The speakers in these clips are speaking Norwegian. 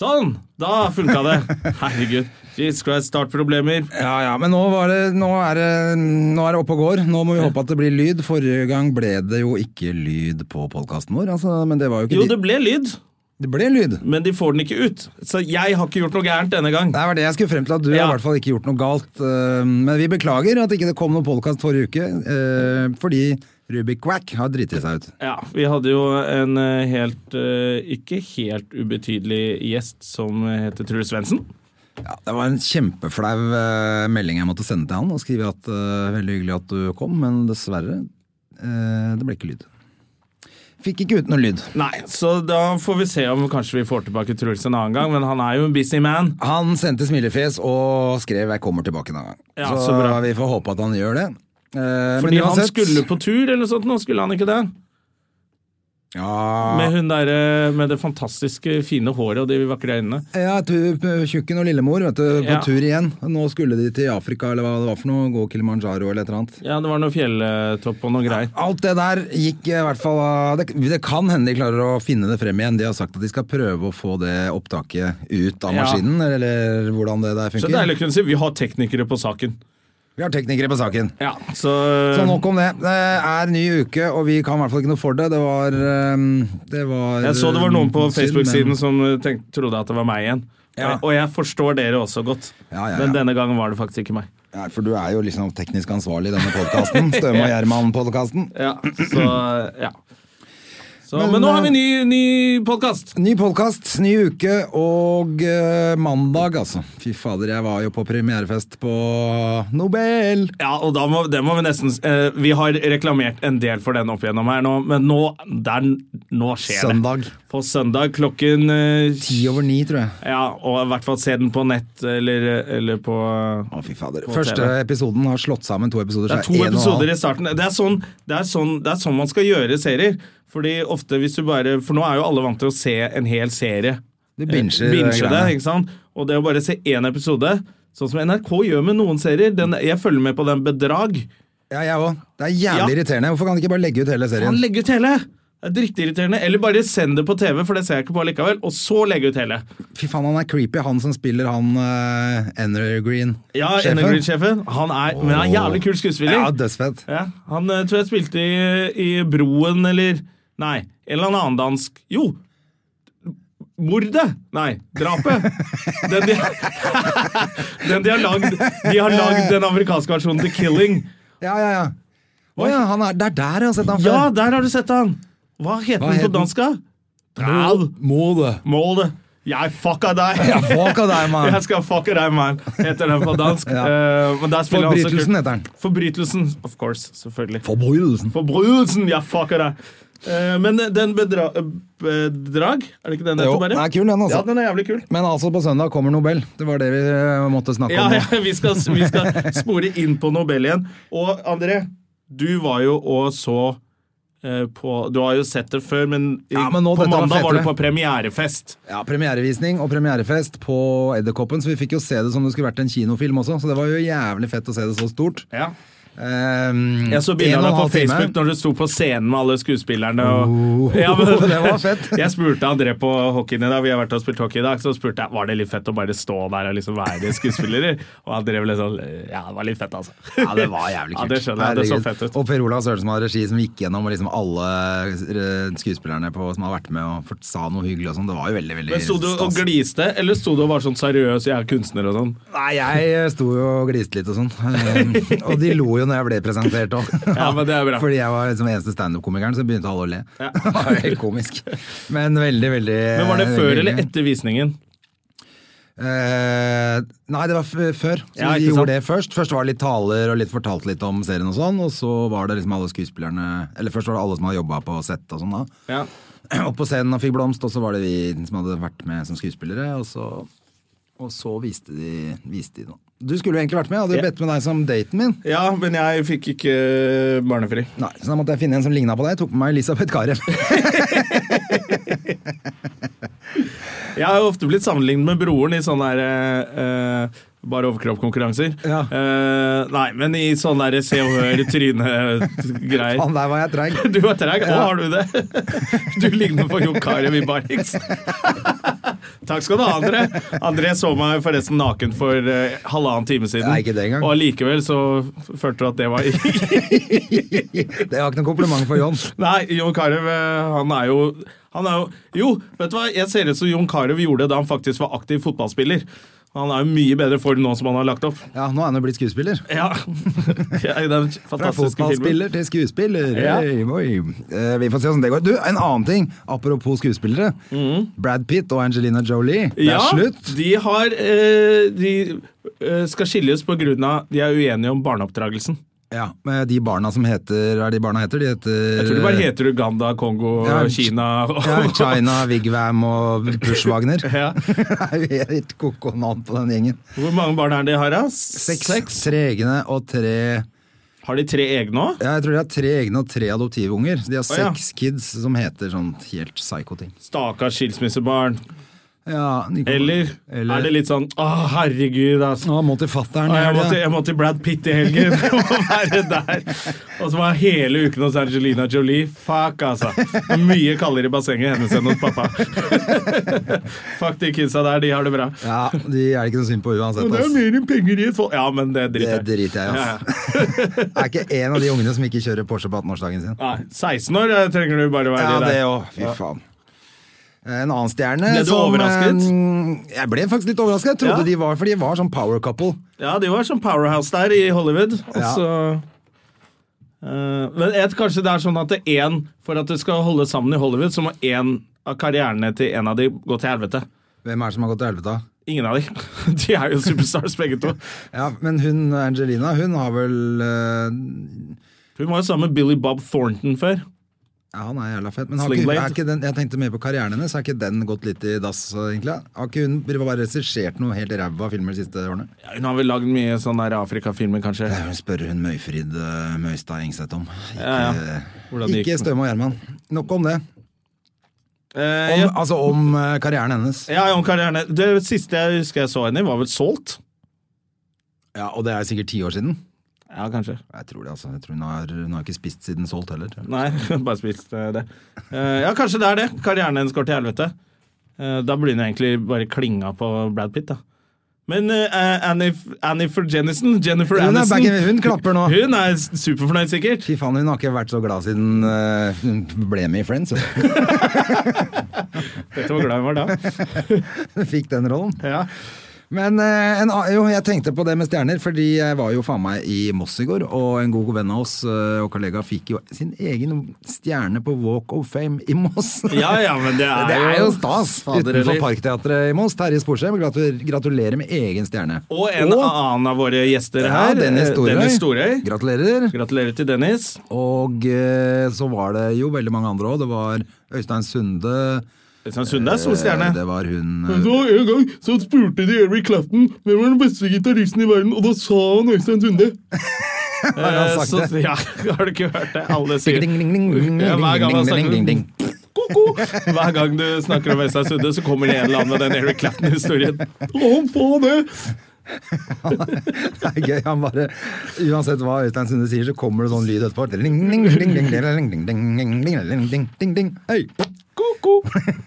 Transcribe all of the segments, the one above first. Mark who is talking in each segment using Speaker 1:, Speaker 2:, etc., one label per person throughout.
Speaker 1: Sånn! Da funka det. Herregud. Jesus Christ, startproblemer.
Speaker 2: Ja, ja, men nå, var det, nå, er det, nå er det oppe og går. Nå må vi håpe at det blir lyd. Forrige gang ble det jo ikke lyd på podkasten vår. Altså, men det var jo ikke
Speaker 1: Jo, det ble lyd,
Speaker 2: det ble lyd.
Speaker 1: men de får den ikke ut. Så jeg har ikke gjort noe gærent denne gang.
Speaker 2: Det var det jeg skulle frem til, at du
Speaker 1: Ja.
Speaker 2: har i hvert fall ikke gjort noe galt. eh, Men vi beklager at ikke det kom noen podkast forrige uke, eh, fordi Rubik Quack har driti seg ut.
Speaker 1: Ja, Vi hadde jo en eh, helt eh, ikke helt ubetydelig gjest som heter Truls Svendsen.
Speaker 2: Ja, det var en kjempeflau eh, melding jeg måtte sende til han og skrive at eh, veldig hyggelig at du kom, men dessverre, det ble ikke lyd. Fikk ikke ut noe lyd.
Speaker 1: Nei, så da får vi se om kanskje vi får tilbake Truls en annen gang, men han er jo en busy man.
Speaker 2: Han sendte smilefjes og skrev 'jeg kommer tilbake en annen gang'.
Speaker 1: Ja,
Speaker 2: så
Speaker 1: så bra.
Speaker 2: vi får håpe at han gjør det. Eh,
Speaker 1: Fordi
Speaker 2: men
Speaker 1: han skulle på tur eller noe sånt, nå skulle han ikke det?
Speaker 2: ja,
Speaker 1: Med hun der, med det fantastiske fine håret og de vakre øynene.
Speaker 2: Ja, Tjukken og Lillemor vet du, på
Speaker 1: Ja.
Speaker 2: tur igjen. Nå skulle de til Afrika eller hva det var for noe. Gå Kilimanjaro eller et eller annet.
Speaker 1: Ja, det var noe fjelltopp og noe greier.
Speaker 2: Alt det der gikk i hvert fall det, det kan hende de klarer å finne det frem igjen. De har sagt at de skal prøve å få det opptaket ut av
Speaker 1: Ja.
Speaker 2: maskinen, eller hvordan det der
Speaker 1: Så
Speaker 2: funker.
Speaker 1: deilig å kunne si vi har teknikere på saken.
Speaker 2: Vi har teknikere på saken.
Speaker 1: Ja, så,
Speaker 2: Så nok om det. Det er ny uke, og vi kan i hvert fall ikke noe for det. Det var, ehm, det var
Speaker 1: Jeg så det var noen på Facebook-siden
Speaker 2: men-
Speaker 1: som tenkte, trodde at det var meg igjen.
Speaker 2: Ja.
Speaker 1: Og jeg forstår dere også godt,
Speaker 2: Ja, ja,
Speaker 1: men denne gangen var det faktisk ikke meg.
Speaker 2: Ja, for du er jo liksom teknisk ansvarlig i denne podkasten. Støme og Gjerman-podkasten.
Speaker 1: Ja, så ja. Så, men,
Speaker 2: Men,
Speaker 1: nå har vi
Speaker 2: eh,
Speaker 1: ny, ny podkast.
Speaker 2: Ny podkast, ny uke og uh, mandag, altså. Fy fader, jeg var jo på premierefest på Nobel.
Speaker 1: Ja, og da må, det må vi nesten uh, Vi har reklamert en del for den opp igjennom her nå, men nå, der, nå skjer
Speaker 2: Søndag.
Speaker 1: det. På søndag klokken
Speaker 2: Ti over ni, tror jeg.
Speaker 1: Ja, og i hvert fall se den på nett eller, eller på
Speaker 2: Å, fy fader. Første
Speaker 1: TV.
Speaker 2: episoden har slått sammen to episoder.
Speaker 1: Det er to episoder i starten. Det er, sånn, det, er sånn, det er sånn man skal gjøre serier. Fordi ofte hvis du bare For nå er jo alle vant til å se en hel serie.
Speaker 2: Du binger
Speaker 1: Eh, binger det, ikke sant? Og det å bare se én episode, sånn som NRK gjør med noen serier den, Jeg følger med på den Bedrag.
Speaker 2: Ja, jeg òg. Det er jævlig
Speaker 1: Ja.
Speaker 2: irriterende. Hvorfor kan de ikke bare legge ut hele serien?
Speaker 1: legger ut hele! Det er drittirriterende. Eller bare send det på TV, for det ser jeg ikke på likevel. Og så legge ut hele.
Speaker 2: Fy faen, han er creepy, han som spiller han uh, Evergreen.
Speaker 1: Ja,
Speaker 2: Sjefen.
Speaker 1: Energy-sjefen. Han er, men han er jævlig kul skuespiller.
Speaker 2: Ja, dødsfett.
Speaker 1: Ja, han eh, tror jeg spilte i, i Broen, eller Nei, en eller annen dansk Jo! Mordet! Nei, drapet. Den de, den de har lagd De har lagd den amerikanske versjonen The Killing.
Speaker 2: Ja, ja, ja. Å ja, han er, det er der jeg har sett han før.
Speaker 1: Ja, der har du sett han! Hva heter
Speaker 2: Hva
Speaker 1: den på dansk? da? Drav.
Speaker 2: Måle.
Speaker 1: Jeg fucka deg!
Speaker 2: Jeg fucka deg, mann.
Speaker 1: Jeg skal fucke deg, mann! Heter den på dansk.
Speaker 2: Ja.
Speaker 1: Eh, han også
Speaker 2: Forbrytelsen heter den.
Speaker 1: Forbrytelsen, of course. Selvfølgelig.
Speaker 2: Forbrytelsen.
Speaker 1: Forbrytelsen! Jeg fucker deg! Eh, men den bedra bedrag, er det ikke den det heter
Speaker 2: den er kul, den, altså.
Speaker 1: Ja, den er jævlig kul.
Speaker 2: Men altså, på søndag kommer Nobel. Det var det vi eh, måtte snakke
Speaker 1: Ja,
Speaker 2: om.
Speaker 1: ja vi, skal, vi skal spore inn på Nobel igjen. Og André, du var jo og så eh, på Du har jo sett det før, men,
Speaker 2: Ja, men nå,
Speaker 1: på
Speaker 2: mandag var
Speaker 1: var du på premierefest.
Speaker 2: Ja, Premierevisning og premierefest på Edderkoppen, så vi fikk jo se det som det skulle vært en kinofilm også. Så det var jo jævlig fett å se det så stort.
Speaker 1: Ja.
Speaker 2: Um,
Speaker 1: Jeg så bilder av deg på Facebook når du sto på scenen med alle skuespillerne. Og,
Speaker 2: Oh,
Speaker 1: ja, men,
Speaker 2: det var fett.
Speaker 1: Jeg spurte André på hockeyen i dag, vi har vært og spilt hockey i dag, så spurte jeg var det litt fett å bare stå der og liksom være skuespillere. Og André ble sånn Ja, det var litt fett, altså.
Speaker 2: Ja, det var jævlig kult.
Speaker 1: Ja, det skjønner jeg. Det så fett ut.
Speaker 2: Og Per Olav Sørensen har regi som gikk gjennom liksom alle eh, skuespillerne på, som har vært med og sa noe hyggelig og sånn. Det var jo veldig, veldig
Speaker 1: Men Sto du og gliste, eller sto du og var sånn seriøs, jeg er kunstner og sånn?
Speaker 2: Nei, jeg sto jo og gliste litt og sånn. Um, og de lo jo når jeg ble presentert òg.
Speaker 1: Ja.
Speaker 2: Fordi jeg var liksom eneste standup-komikeren, så begynte alle å le.
Speaker 1: Ja.
Speaker 2: det var helt komisk. Men veldig, veldig
Speaker 1: Men Var det
Speaker 2: veldig
Speaker 1: før eller etter visningen?
Speaker 2: Eh, nei, det var før. Så
Speaker 1: Ja,
Speaker 2: vi gjorde det først. Først var det litt taler og litt fortalt litt om serien og sånn, og så var det liksom alle skuespillerne Eller først var det alle som hadde jobba på sett og sånn da.
Speaker 1: Ja.
Speaker 2: opp på scenen og fikk blomst, og så var det vi som hadde vært med som skuespillere, og så, og så viste de, viste de noe. Du skulle jo egentlig vært med, jeg hadde
Speaker 1: yeah.
Speaker 2: bedt med deg som daten min.
Speaker 1: Ja, men jeg fikk ikke barnefri.
Speaker 2: Nei, Så da måtte jeg finne en som ligna på deg. Jeg tok med meg Elisabeth Carew.
Speaker 1: Jeg har jo ofte blitt sammenlignet med broren i sånne der, uh, bare overkroppskonkurranser.
Speaker 2: Ja.
Speaker 1: Uh, nei, men i sånne der Se og Hør tryne-greier.
Speaker 2: Faen, der var jeg treig.
Speaker 1: Du var treig. Å, har du det? Du ligner på Jon Carew i Barings. Takk skal du ha, André. André så meg forresten naken for uh, halvannen time siden.
Speaker 2: Nei, ikke det engang.
Speaker 1: Og allikevel så følte du at det var
Speaker 2: Det var ikke noe kompliment for Jon.
Speaker 1: Nei, Jon Carew, eh, han er jo han er jo, jo, vet du hva? Jeg ser ut som Jon Carew gjorde da han faktisk var aktiv fotballspiller. Han er jo mye bedre form nå som han har lagt opp.
Speaker 2: Ja, nå er han jo blitt skuespiller.
Speaker 1: Ja, ja
Speaker 2: Fra fotballspiller til skuespiller.
Speaker 1: Ja.
Speaker 2: Hey. Eh, vi får se hvordan det går. Du, En annen ting, apropos skuespillere. Brad Pitt og Angelina Jolie. Det er
Speaker 1: Mhm.
Speaker 2: Slutt.
Speaker 1: de har uh, De uh, skal skilles på grunn av De er uenige om barneoppdragelsen.
Speaker 2: Ja, med De barna som heter er de barna heter? De heter
Speaker 1: Jeg tror de bare heter Uganda, Kongo,
Speaker 2: Ja,
Speaker 1: Kina og
Speaker 2: ja, China, Wigwam og Pushwagner.
Speaker 1: Ja.
Speaker 2: Det er helt koko navn på den gjengen.
Speaker 1: Hvor mange barn er det de har? da?
Speaker 2: Seks. Tre egne og tre
Speaker 1: Har de tre egne òg?
Speaker 2: ja, Jeg tror de har tre egne og tre adoptivunger. Så de har
Speaker 1: Å, ja.
Speaker 2: seks kids som heter sånn helt psycho-ting.
Speaker 1: Stakkars skilsmissebarn.
Speaker 2: Ja,
Speaker 1: Eller,
Speaker 2: Eller-
Speaker 1: er det litt sånn Å, herregud, altså.
Speaker 2: Å, må til fatter'n.
Speaker 1: Jeg, måtte,
Speaker 2: helga.
Speaker 1: jeg må til Brad Pitt i helgen og være der. Og så var hele uken hos Angelina Jolie. Fuck, altså. Mye kaldere i bassenget hennes enn hos pappa. Fuck de kidsa der, de har det bra.
Speaker 2: Ja, de er det ikke noe synd på uansett.
Speaker 1: Men det er mer enn penger i et folk Ja, men det
Speaker 2: Det
Speaker 1: driter jeg i.
Speaker 2: driter jeg i.
Speaker 1: Ja,
Speaker 2: ass. Er ikke en av de ungene som ikke kjører Porsche på 18-årsdagen sin.
Speaker 1: Nei, 16 år eh, trenger du bare være
Speaker 2: Ja, det òg. Fy faen. En annen stjerne
Speaker 1: Ble du
Speaker 2: som,
Speaker 1: overrasket?
Speaker 2: eh, Jeg ble faktisk litt overrasket. Jeg trodde
Speaker 1: Ja.
Speaker 2: de var, for de var sånn power couple.
Speaker 1: Ja, de var sånn powerhouse der i Hollywood. Og
Speaker 2: Ja.
Speaker 1: eh, Men jeg, kanskje det er sånn at det en, For at det skal holde sammen i Hollywood, så må én av karrierene til en av de gå til helvete.
Speaker 2: Hvem er det som har gått til helvete?
Speaker 1: Ingen av de. De er jo superstars, begge to.
Speaker 2: Ja, men hun Angelina, hun har vel uh...
Speaker 1: Hun var jo sammen med Billy Bob Thornton før.
Speaker 2: Ja, han er jævla fett. Men har ikke, er ikke den, jeg tenkte mer på karrieren hennes. Har ikke den gått litt i dass, egentlig? Har ikke hun bare regissert noe helt ræva filmer de siste årene?
Speaker 1: Ja, hun har vel lagd mye sånne der Afrika-filmer, kanskje.
Speaker 2: Det hun spør hun Møyfrid uh, Møystad Engseth om. Ikke,
Speaker 1: Ja, ja.
Speaker 2: Ikke. Støme og Gjerman. Nok om det.
Speaker 1: Eh,
Speaker 2: Om. Altså om eh, karrieren hennes.
Speaker 1: ja, om karrieren. Det siste jeg husker jeg så henne i, var vel Salt.
Speaker 2: Ja, Og det er sikkert ti år siden.
Speaker 1: Ja, kanskje.
Speaker 2: Jeg tror det, altså. Jeg tror hun har, hun har ikke spist siden solgt heller. Nei, hun
Speaker 1: Nei, bare spist eh, det. Eh, ja, kanskje det er det. Karrieren hennes går til helvete. Eh, da blir hun egentlig bare klinga på Brad Pitt, da. Men Annie, Annie for Jennison, Jennifer
Speaker 2: Hun, er
Speaker 1: Aniston
Speaker 2: back, hun klapper nå.
Speaker 1: Hun er superfornøyd, sikkert.
Speaker 2: Fy faen, hun har ikke vært så glad siden hun ble med i Friends.
Speaker 1: Vet du hvor glad hun var da?
Speaker 2: fikk den rollen.
Speaker 1: Ja.
Speaker 2: Men eh, en, jo, jeg tenkte på det med stjerner, fordi jeg var jo faen meg i Moss i går, og en god venn av oss eh, og kollega fikk jo sin egen stjerne på Walk of Fame i Moss.
Speaker 1: ja, ja, men det er,
Speaker 2: Det er jo stas!
Speaker 1: Fader,
Speaker 2: Utenfor
Speaker 1: eller?
Speaker 2: Parkteatret i Moss. Terje Sporsheim, gratulerer, med egen stjerne.
Speaker 1: Og en annen av våre gjester
Speaker 2: ja,
Speaker 1: her,
Speaker 2: Dennis
Speaker 1: eh,
Speaker 2: Storøy.
Speaker 1: Dennis Storøy.
Speaker 2: Gratulerer.
Speaker 1: Gratulerer til Dennis.
Speaker 2: Og så var det jo veldig mange andre òg. Det var Øystein Sunde.
Speaker 1: Sunde er stor stjerne.
Speaker 2: eh, Det var hun eh,
Speaker 1: Så En gang så spurte de Eric Clapton hvem var den beste gitaristen i verden, og da sa han Øystein Sunde.
Speaker 2: Har han sagt
Speaker 1: så,
Speaker 2: det?
Speaker 1: Ja, Har du ikke hørt det? Alle sier
Speaker 2: Ding, ding, ding, ding,
Speaker 1: Ja, hver gang han
Speaker 2: ding, ding, ding,
Speaker 1: snakker. Ko-ko. Hver gang du snakker om Øystein Sunde, så kommer det en eller annen med den Eric Clapton-historien. Han sa det!
Speaker 2: Det er gøy. Han bare, uansett hva Øystein Sunde sier, så kommer det sånn lyd etterpå. Ding, ding, ding, ding, ding, ding, ding, ding, ding, ding, ding, ding, ding, ding. Hei!
Speaker 1: Ko-ko.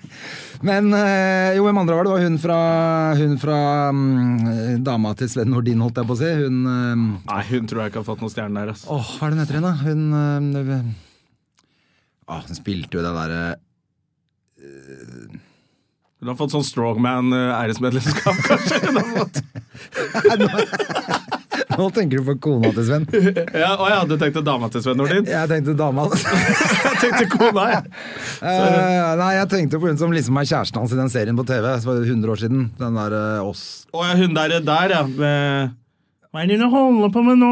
Speaker 2: Men eh, jo, hvem andre var det? Det var hun fra, hun fra um, dama til Sven Nordin, holdt jeg på å si. Hun eh,
Speaker 1: Nei, hun tror jeg ikke har fått noen stjerne der. Altså.
Speaker 2: Åh, hva er det hun heter igjen, da? Hun øh, Åh, Hun spilte jo det derre
Speaker 1: Hun har fått sånn strongman-æresmedlemskap, kanskje. Hun har fått.
Speaker 2: Nå tenker du på kona til Sven.
Speaker 1: Ja, å ja, du tenkte dama til Sven Nordin.
Speaker 2: Jeg tenkte dama
Speaker 1: Jeg tenkte kona, jeg.
Speaker 2: Uh, Nei, jeg tenkte på hun som liksom er kjæresten hans i den serien på TV. Det var 100 år siden. Den der uh, oss
Speaker 1: Og hun der, der ja. Med Hva er det du holder på med nå?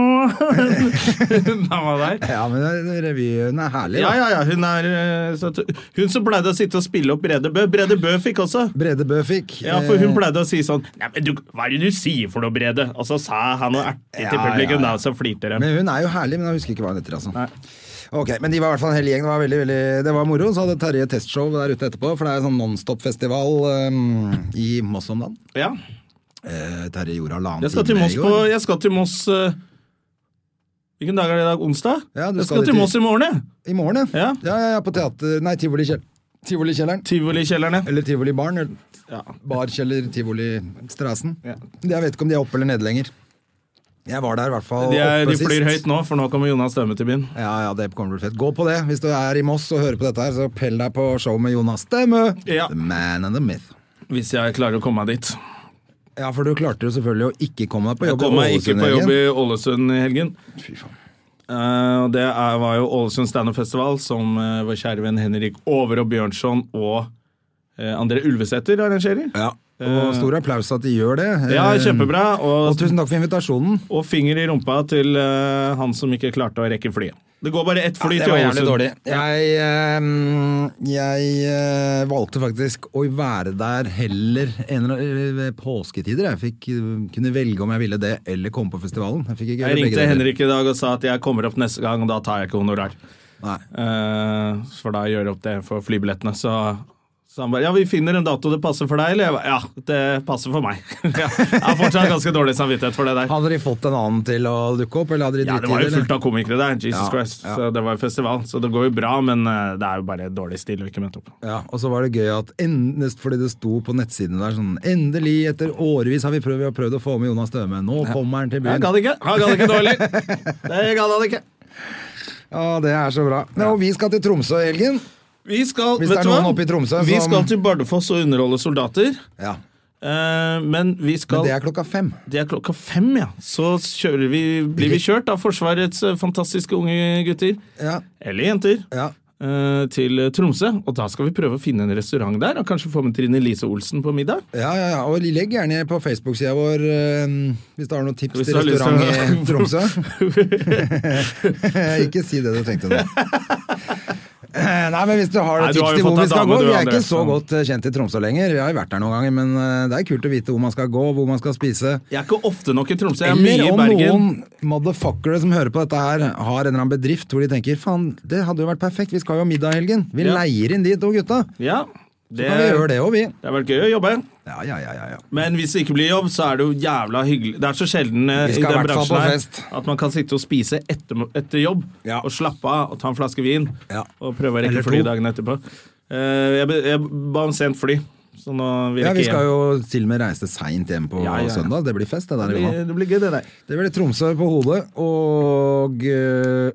Speaker 1: Var der.
Speaker 2: Ja, men revyen er herlig.
Speaker 1: Ja,
Speaker 2: da.
Speaker 1: ja, ja. Hun er eh, så Hun som pleide å sitte og spille opp Brede Bø. Brede Bø fikk også.
Speaker 2: Brede Bø fikk.
Speaker 1: Ja, for hun
Speaker 2: eh,
Speaker 1: pleide å si sånn Nei, men du, Hva er det du sier for noe, Brede? Og så sa han noe ertig til
Speaker 2: Ja,
Speaker 1: publikum,
Speaker 2: ja, ja.
Speaker 1: da, så flirte de.
Speaker 2: Men hun er jo herlig, men jeg husker ikke hva hun heter. altså.
Speaker 1: Nei.
Speaker 2: Ok, Men de var i hvert fall en hel gjeng. Det var veldig, veldig, det var moro. Så hadde Terje testshow der ute etterpå, for det er en sånn nonstop-festival um, i Moss om dagen.
Speaker 1: Ja.
Speaker 2: Eh, Terje gjorde halvannen time
Speaker 1: Moss
Speaker 2: i
Speaker 1: på
Speaker 2: går.
Speaker 1: Jeg skal til Moss eh, Hvilken dag er det i dag? Onsdag?
Speaker 2: Ja,
Speaker 1: jeg
Speaker 2: skal
Speaker 1: skal til Moss i morgen, jeg.
Speaker 2: I morgen, ja.
Speaker 1: Ja.
Speaker 2: Ja, ja, ja, på teater... Nei, Tivolikjell- Tivolikjelleren.
Speaker 1: Tivolikjellerne.
Speaker 2: Eller Tivolibaren. eller
Speaker 1: Ja.
Speaker 2: Barkjeller Tivolistrasen.
Speaker 1: Ja.
Speaker 2: Jeg vet ikke om de er oppe eller nede lenger. Jeg var der i hvert fall
Speaker 1: De, er, de flyr høyt nå, for nå kommer Jonas Støme til byen.
Speaker 2: Ja, ja, det kommer til å fett. Gå på det. Hvis du er i Moss og hører på dette her, så pell deg på show med Jonas Stemme.
Speaker 1: Ja.
Speaker 2: The man and the myth.
Speaker 1: Hvis jeg klarer å komme meg dit.
Speaker 2: Ja, for du klarte jo selvfølgelig å ikke komme deg på jobb. i
Speaker 1: kom meg ikke på jobb i Ålesund i helgen.
Speaker 2: Fy faen.
Speaker 1: Uh, det er, var jo Ålesund Standup Festival, som uh, vår kjære venn Henrik Overå Bjørnson og uh, André Ulvesæter arrangerer.
Speaker 2: Ja, og stor applaus at de gjør det.
Speaker 1: Eh. Ja,
Speaker 2: Eh,
Speaker 1: kjempebra.
Speaker 2: Og
Speaker 1: Og,
Speaker 2: tusen takk for invitasjonen.
Speaker 1: og finger i rumpa til uh, han som ikke klarte å rekke flyet. Det går bare ett fly
Speaker 2: ja,
Speaker 1: til Ålesund.
Speaker 2: dårlig. Jeg, uh, jeg uh, valgte faktisk å være der heller en eller annen- ved påsketider. Jeg fikk eh, kunne velge om jeg ville det eller komme på festivalen. Jeg, fikk ikke
Speaker 1: Jeg ringte. Henrik i dag og sa at jeg kommer opp neste gang, og da tar jeg ikke honorar.
Speaker 2: Nei.
Speaker 1: Eh, for da gjør jeg opp det for flybillettene. Så, så han bare Ja, vi finner en dato det passer for deg, eller? Ja, det passer for meg. Jeg har fortsatt ganske dårlig samvittighet for det der.
Speaker 2: Hadde de fått en annen til å dukke opp, eller hadde de
Speaker 1: Ja,
Speaker 2: dritt
Speaker 1: det var jo fullt av komikere der. Jesus
Speaker 2: Ja,
Speaker 1: Christ.
Speaker 2: ja.
Speaker 1: Så det var jo festival. Så det går jo bra, men eh, det er jo bare dårlig stil å ikke møte opp.
Speaker 2: Ja, og så var det gøy at endest fordi det sto på nettsidene der sånn Endelig, etter årevis har vi prøvd, vi har prøvd å få med Jonas Støme. Nå kommer han til byen.
Speaker 1: gadd ikke. Han gadd ikke dårlig! Det gadd han ikke.
Speaker 2: Ja, det er så bra. Ja, og vi skal til Tromsø i helgen.
Speaker 1: Vi skal,
Speaker 2: Hvis det er noen oppe i Tromsø
Speaker 1: Vi skal til Bardufoss og underholde soldater.
Speaker 2: Ja,
Speaker 1: Eh, men vi skal
Speaker 2: Men det er klokka fem.
Speaker 1: Det er klokka fem, ja. Så vi, blir vi kjørt av Forsvarets eh, fantastiske unge gutter.
Speaker 2: Ja,
Speaker 1: Eller jenter.
Speaker 2: ja.
Speaker 1: eh, Til Tromsø. Og da skal vi prøve å finne en restaurant der, og kanskje få med Trine Lise Olsen på middag.
Speaker 2: Ja, ja, ja. Og legg gjerne på Facebook-sida vår eh, hvis du har noen tips til restaurant i Tromsø. ikke si det du tenkte nå. Eh, Nei, men Hvis du har
Speaker 1: Nei, du
Speaker 2: tips
Speaker 1: har
Speaker 2: til hvor vi skal
Speaker 1: dame,
Speaker 2: gå Vi er ikke så godt eh, kjent i Tromsø lenger. Vi har jo vært der noen ganger, men eh, det er kult å vite hvor man skal gå, hvor man skal spise.
Speaker 1: Jeg er ikke ofte nok i Tromsø. Jeg er mye i Bergen.
Speaker 2: Eller om noen motherfuckere som hører på dette her, har en eller annen bedrift hvor de tenker faen, det hadde jo vært perfekt, vi skal jo ha middag i helgen. Vi
Speaker 1: Ja.
Speaker 2: leier inn de to gutta.
Speaker 1: Ja,
Speaker 2: Så kan vi gjøre det òg, vi.
Speaker 1: det har vært gøy å jobbe.
Speaker 2: Ja, ja, ja, ja.
Speaker 1: Men hvis det ikke blir jobb, så er det jo jævla hyggelig. Det er så sjelden eh, i den bransjen her at man kan sitte og spise etter, etter jobb
Speaker 2: Ja.
Speaker 1: og slappe av og ta en flaske vin
Speaker 2: Ja.
Speaker 1: og prøve å rekke fly dagen etterpå. Eh, jeg, jeg ba om sent fly, så nå vil
Speaker 2: Ja, Vi skal
Speaker 1: hjem.
Speaker 2: jo til og med reise seint hjem på
Speaker 1: Ja, ja,
Speaker 2: søndag. Det blir fest, det der.
Speaker 1: Det blir, det blir gøy, det der.
Speaker 2: Det blir Tromsø på hodet, og eh,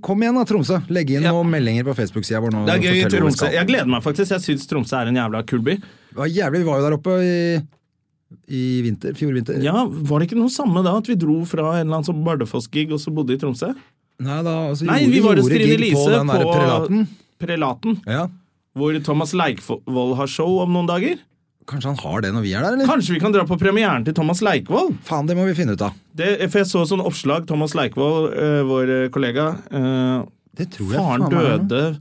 Speaker 2: Kom igjen da, Tromsø. Legg inn
Speaker 1: Ja.
Speaker 2: noen meldinger på Facebook-sida vår nå.
Speaker 1: Det er gøy i Tromsø. Jeg gleder meg faktisk. Jeg syns Tromsø er en jævla kul by.
Speaker 2: Ja, jævlig, Vi var jo der oppe i, i vinter. Fjor vinter.
Speaker 1: Ja, Var det ikke noe samme da, at vi dro fra en eller annen sånn Bardufoss-gig og så bodde i Tromsø?
Speaker 2: Nei, da, altså,
Speaker 1: Nei, vi var hos Trine Lise
Speaker 2: på den der
Speaker 1: på
Speaker 2: prelaten.
Speaker 1: Prelaten,
Speaker 2: Ja.
Speaker 1: hvor Thomas Leikvoll har show om noen dager.
Speaker 2: Kanskje han har det når vi er der, eller?
Speaker 1: Kanskje vi kan dra på premieren til Thomas Leikvoll?
Speaker 2: Faen, det må vi finne ut av.
Speaker 1: Det, for jeg så sånn oppslag. Thomas Leikvoll, eh, vår kollega. eh,
Speaker 2: Det tror jeg
Speaker 1: faren
Speaker 2: faen meg er
Speaker 1: døde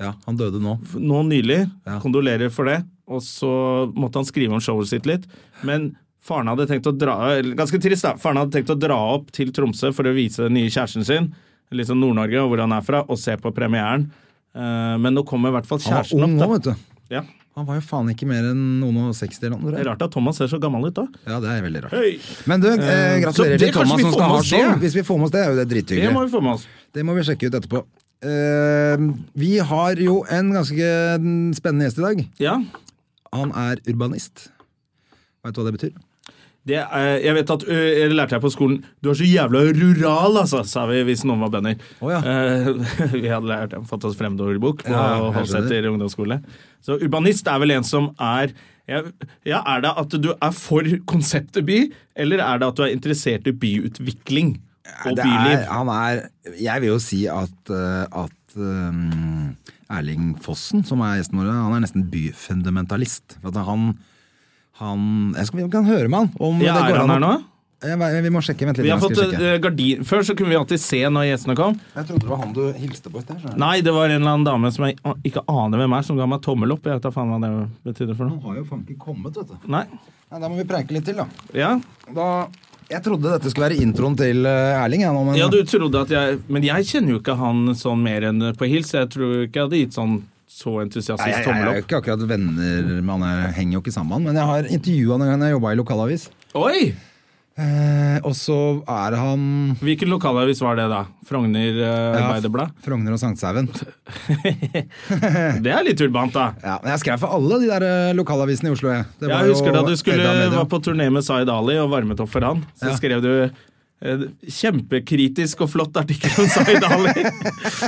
Speaker 2: Ja, han døde nå.
Speaker 1: nå nylig.
Speaker 2: Ja.
Speaker 1: Kondolerer for det. Og så måtte han skrive om showet sitt litt. Men faren hadde tenkt å dra eller, Ganske trist, da. Faren hadde tenkt å dra opp til Tromsø for å vise den nye kjæresten sin, litt sånn Nord-Norge og hvor han er fra, og se på premieren. Eh, men nå kommer i hvert fall
Speaker 2: Han var
Speaker 1: kjæresten
Speaker 2: ung nå,
Speaker 1: opp. da.
Speaker 2: vet du.
Speaker 1: Ja.
Speaker 2: Han var jo faen ikke mer enn noen og 60 eller noe.
Speaker 1: Det er rart at Thomas ser så gammel ut da.
Speaker 2: Ja, det er veldig rart.
Speaker 1: Hey.
Speaker 2: Men du, eh,
Speaker 1: Eh,
Speaker 2: gratulerer til Thomas som skal ha show. Hvis vi får med oss det, er jo det
Speaker 1: Det må vi få med oss.
Speaker 2: Det må vi sjekke ut etterpå. Eh, vi har jo en ganske spennende gjest i dag.
Speaker 1: Ja.
Speaker 2: Han er urbanist. Veit du hva det betyr?
Speaker 1: Det er, jeg vet at jeg lærte jeg på skolen Du er så jævla rural, altså, sa vi hvis noen var bønder.
Speaker 2: Oh, ja.
Speaker 1: Eh, vi hadde lært, en fantastisk fremmedordbok på
Speaker 2: Ja,
Speaker 1: Halseter ungdomsskole. Så urbanist er vel en som er ja, ja, Er det at du er for konseptet by, eller er det at du er interessert i byutvikling og
Speaker 2: Det
Speaker 1: byliv?
Speaker 2: er, han er Jeg vil jo si at, eh, at um, Erling Fossen, som er gjesten vår, han er nesten byfundamentalist. For at han, Han Jeg skal, vi kan høre med han. Om
Speaker 1: Ja,
Speaker 2: det
Speaker 1: er han her nå?
Speaker 2: Vi må sjekke. Vent litt.
Speaker 1: Vi har fått eh, gardin... Før så kunne vi alltid se når gjestene kom.
Speaker 2: Jeg trodde det var han du hilste på etter.
Speaker 1: Nei, det var en eller annen dame som jeg ikke aner hvem er, som ga meg tommel opp. Jeg vet da faen hva det betydde for
Speaker 2: Han har jo faen ikke kommet, vet du.
Speaker 1: Nei.
Speaker 2: Nei, da må vi preike litt til, da.
Speaker 1: Ja,
Speaker 2: da jeg trodde dette skulle være introen til eh, Erling. Jeg, nå, men
Speaker 1: ja, du trodde at jeg Men jeg kjenner jo ikke han sånn mer enn på hils. Jeg tror ikke jeg hadde gitt sånn så entusiastisk tommel opp.
Speaker 2: jeg, jeg,
Speaker 1: jeg
Speaker 2: er jo ikke akkurat venner han, jeg henger jo ikke sammen. Men jeg har intervjua han en gang jeg jobba i lokalavis.
Speaker 1: Oi!
Speaker 2: Eh, og så er han
Speaker 1: Hvilken lokalavis var det, da? Frogner uh,
Speaker 2: Ja, Frogner og Sankthanshaugen.
Speaker 1: Det er litt urbant, da.
Speaker 2: Ja, men jeg skrev for alle de der eh, lokalavisene i Oslo. Jeg, Det var
Speaker 1: Jeg husker da du skulle, var på turné med Zaid Ali og varmet opp for han. Så
Speaker 2: Ja.
Speaker 1: skrev du eh, Kjempekritisk og flott artikkel om Zaid Ali.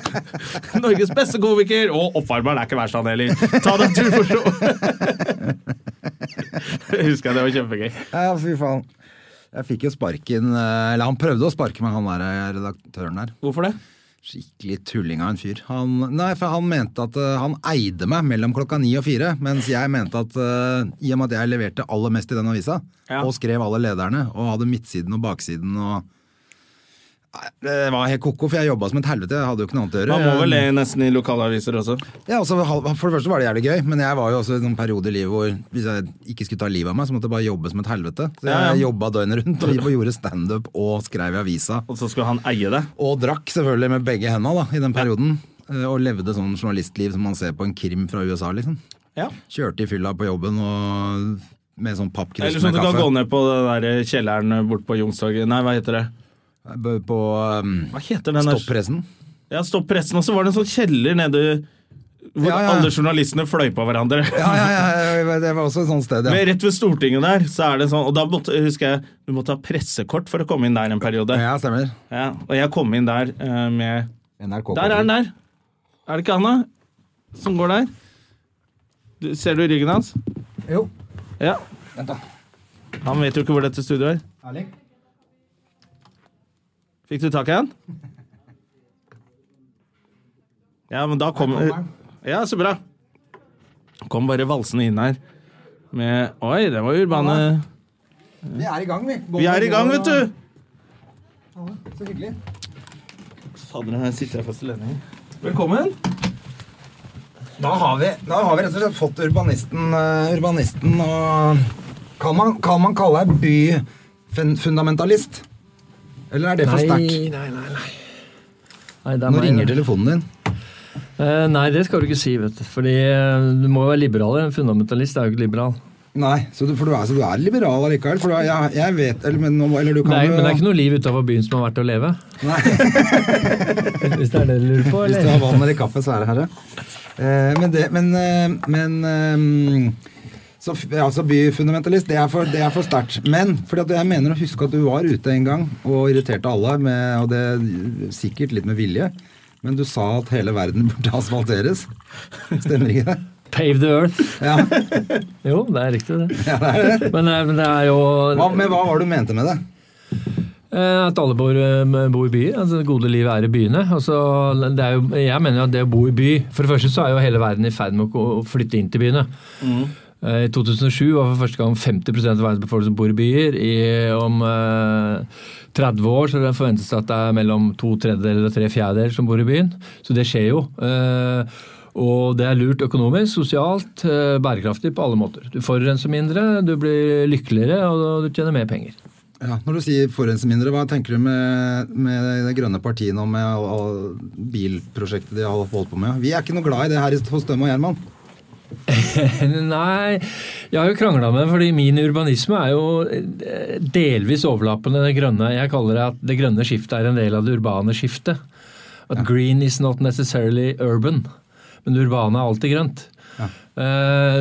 Speaker 1: Norges beste komiker! Og oppvarmeren er ikke verst, han heller. Ta deg en tur for show! Husker jeg, det var kjempegøy.
Speaker 2: Ja, fy faen. Jeg fikk jo sparken eh, Eller han prøvde å sparke meg, han der eh, redaktøren der.
Speaker 1: Hvorfor det?
Speaker 2: Skikkelig tulling av en fyr. Han, nei, for han mente at uh, han eide meg mellom klokka ni og fire, mens jeg mente at uh, i og med at jeg leverte aller mest i den avisa,
Speaker 1: Ja.
Speaker 2: og skrev alle lederne, og hadde midtsiden og baksiden og Det var helt koko, for jeg jobba som et helvete. Jeg hadde jo ikke noe annet å gjøre.
Speaker 1: Man må vel le nesten i lokalaviser også.
Speaker 2: Ja, altså, For det første var det jævlig gøy, men jeg var jo også i en periode i livet hvor hvis jeg ikke skulle ta livet av meg, så måtte jeg bare jobbe som et helvete. Så jeg
Speaker 1: Ja, ja.
Speaker 2: jobba døgnet rundt og gjorde standup og skrev i avisa.
Speaker 1: Og så skulle han eie det.
Speaker 2: Og drakk selvfølgelig med begge henda da, i den perioden. Ja. Og levde sånn journalistliv som man ser på en krim fra USA, liksom.
Speaker 1: Ja.
Speaker 2: Kjørte i fylla på jobben og med sånn pappkrus
Speaker 1: Eller sånn
Speaker 2: at
Speaker 1: du kan gå ned på den der kjelleren bort på Youngstorget. Nei, hva heter det?
Speaker 2: På um,
Speaker 1: Hva heter den
Speaker 2: stoppressen.
Speaker 1: Ja, Stopp pressen, og så var det en sånn kjeller nede hvor
Speaker 2: Ja, ja.
Speaker 1: alle journalistene fløy på hverandre.
Speaker 2: Ja, ja, ja, det var også et sånt sted, ja.
Speaker 1: Men rett ved Stortinget der, så er det sånn Og da måtte, husker jeg du måtte ha pressekort for å komme inn der en periode.
Speaker 2: Ja, stemmer.
Speaker 1: Ja, og jeg kom inn der uh, med
Speaker 2: NRK.
Speaker 1: Der er den der! Er det ikke han, da? Som går der? Du, ser du ryggen hans?
Speaker 2: Jo.
Speaker 1: Ja.
Speaker 2: Vent, da.
Speaker 1: Han vet jo ikke hvor dette studioet er.
Speaker 2: Erling?
Speaker 1: Fikk du tak i den? Ja, men da kom
Speaker 2: kommer.
Speaker 1: Ja, så bra. Kom bare valsende inn her med Oi, det var urbane
Speaker 2: Vi er i gang, vi.
Speaker 1: Vi er i gang, vet du!
Speaker 2: Så hyggelig.
Speaker 1: Fader, her sitter jeg fast i ledningen. Velkommen.
Speaker 2: Da har vi, da har vi rett og slett fått urbanisten, eh, urbanisten og kan man, kan man kalle deg byfundamentalist? Eller er det for sterkt?
Speaker 3: nei, nei, nei. nei det er
Speaker 2: Nå
Speaker 3: meg,
Speaker 2: ringer telefonen din.
Speaker 3: Uh, nei, det skal du ikke si, vet du. Fordi uh, du må jo være liberal. En fundamentalist er jo ikke liberal.
Speaker 2: Nei, så du, for du er, så du er liberal allikevel? For du er, jeg, jeg vet Eller, men, eller du kan
Speaker 3: Nei,
Speaker 2: jo
Speaker 3: men det er ikke noe liv utafor byen som er verdt å leve.
Speaker 2: Nei,
Speaker 3: Hvis det er det du lurer på, eller?
Speaker 2: Hvis du har vann eller kaffe, så er det herre. Eh, men det Men, eh, men eh, så, altså Byfundamentalist, det er for, det er for sterkt. Men fordi at jeg mener å huske at du var ute en gang og irriterte alle, med, og det sikkert litt med vilje. Men du sa at hele verden burde asfalteres. Stemmer ikke det?
Speaker 3: Pave the earth.
Speaker 2: Ja,
Speaker 3: Jo, det er riktig, det.
Speaker 2: ja det er det.
Speaker 3: Men, eh, men det er jo
Speaker 2: Hva, men hva var det du mente med det?
Speaker 3: eh, at alle bor, eh, bor i byer. Altså, det gode livet er i byene. Altså, det er jo, jeg mener jo at det å bo i by For det første så er jo hele verden i ferd med å flytte inn til byene. Eh, I 2007 var for første gang 50% av verdens befolkning som bor i byer. I, om eh, 30 år så forventes det at det er mellom to tredjedeler og tre fjerdedeler som bor i byen. Så det skjer jo. Eh, og det er lurt økonomisk, sosialt, eh, bærekraftig på alle måter. Du forurenser mindre, du blir lykkeligere og du tjener mer penger.
Speaker 2: Ja, når du sier forurense mindre, hva tenker du med, med det grønne partiene og med all, all bilprosjektet de har holdt på med? Vi er ikke noe glad i det her hos Dømme og Gjerman.
Speaker 3: Nei, jeg har jo krangla med det, fordi min urbanisme er jo eh, delvis overlappende det grønne. Jeg kaller det at det grønne skiftet er en del av det urbane skiftet. At green is not necessarily urban. Men det urbane er alltid grønt. Ja.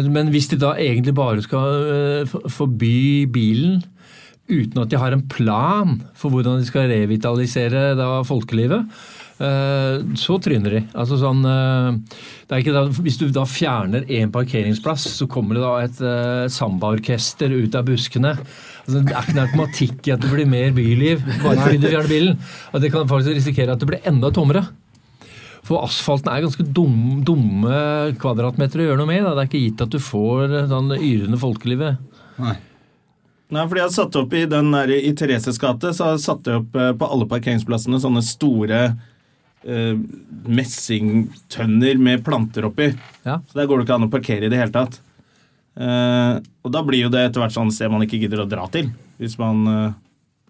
Speaker 3: Men hvis de da egentlig bare skal eh, forby bilen uten at de har en plan for hvordan de skal revitalisere da folkelivet, eh, så tryner de. Altså sånn, eh, det er ikke da, hvis du da fjerner én parkeringsplass, så kommer det da et uh, sambaorkester ut av buskene. Altså, det er ikke noe automatikk i at det blir mer byliv bare fordi du fjerner bilen. Og det kan faktisk risikere at det blir enda tommere. For asfalten er ganske dumme, dumme kvadratmeter å gjøre noe med. Da. Det er ikke gitt at du får eh, sånn yrende folkelivet.
Speaker 2: Nei.
Speaker 1: Nei, fordi jeg har satt opp i den der, i Thereses gate, så har jeg satt opp eh, på alle parkeringsplassene sånne store eh, messingtønner med planter oppi.
Speaker 3: Ja.
Speaker 1: Så der går det ikke an å parkere i det hele tatt. Uh, og da blir jo det etter hvert sånn sted man ikke gidder å dra til. Hvis man uh,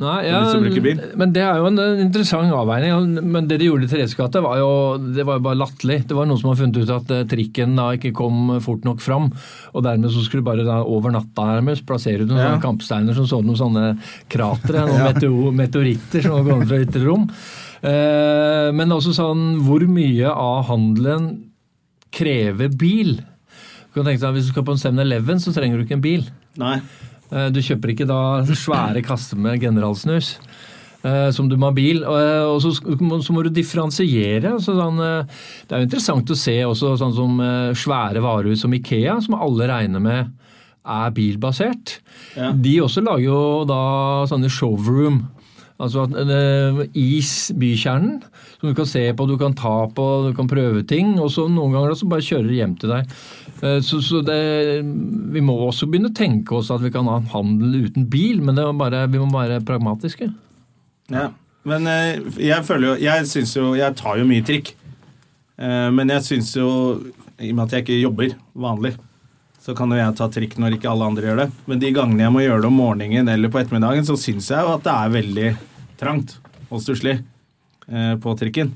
Speaker 3: Nei,
Speaker 1: ja, bil.
Speaker 3: Men det er jo en en interessant avveining. Men det de gjorde i Thereses gate, var jo det var jo bare latterlig. Det var noen som har funnet ut at trikken da ikke kom fort nok fram. Og dermed så skulle du bare da over natta nærmest plassere ut noen
Speaker 1: Ja.
Speaker 3: sånne kampsteiner som så noen sånne kratre, noen
Speaker 2: Ja.
Speaker 3: meteoritter som kom fra ytre rom. Eh, men også sånn hvor mye av handelen krever bil. Du kan tenke deg, Hvis du skal på en 7-Eleven, så trenger du ikke en bil.
Speaker 1: Nei.
Speaker 3: Eh, Du kjøper ikke da svære kasser med generalsnus. eh, Som du må ha bil. og, så, må- så må du differensiere. Sånn, det er jo interessant å se også sånn som svære varehus som Ikea, som alle regner med er bilbasert.
Speaker 1: Ja.
Speaker 3: De også lager jo da sånne showroom. Altså at, uh, i bykjernen, som du kan se på, du kan ta på, du kan prøve ting. Og så noen ganger da, så bare kjører de hjem til deg. Uh, Så, så det, vi må også begynne å tenke oss at vi kan ha handel uten bil, men det bare, vi må være pragmatiske.
Speaker 1: Ja. Men uh, jeg føler jo Jeg syns jo Jeg tar jo mye trikk. Eh, men jeg syns jo I og med at jeg ikke jobber vanlig, så kan jo jeg ta trikk når ikke alle andre gjør det. Men de gangene jeg må gjøre det om morgenen eller på ettermiddagen, så syns jeg jo at det er veldig trangt og stusslig eh, på trikken.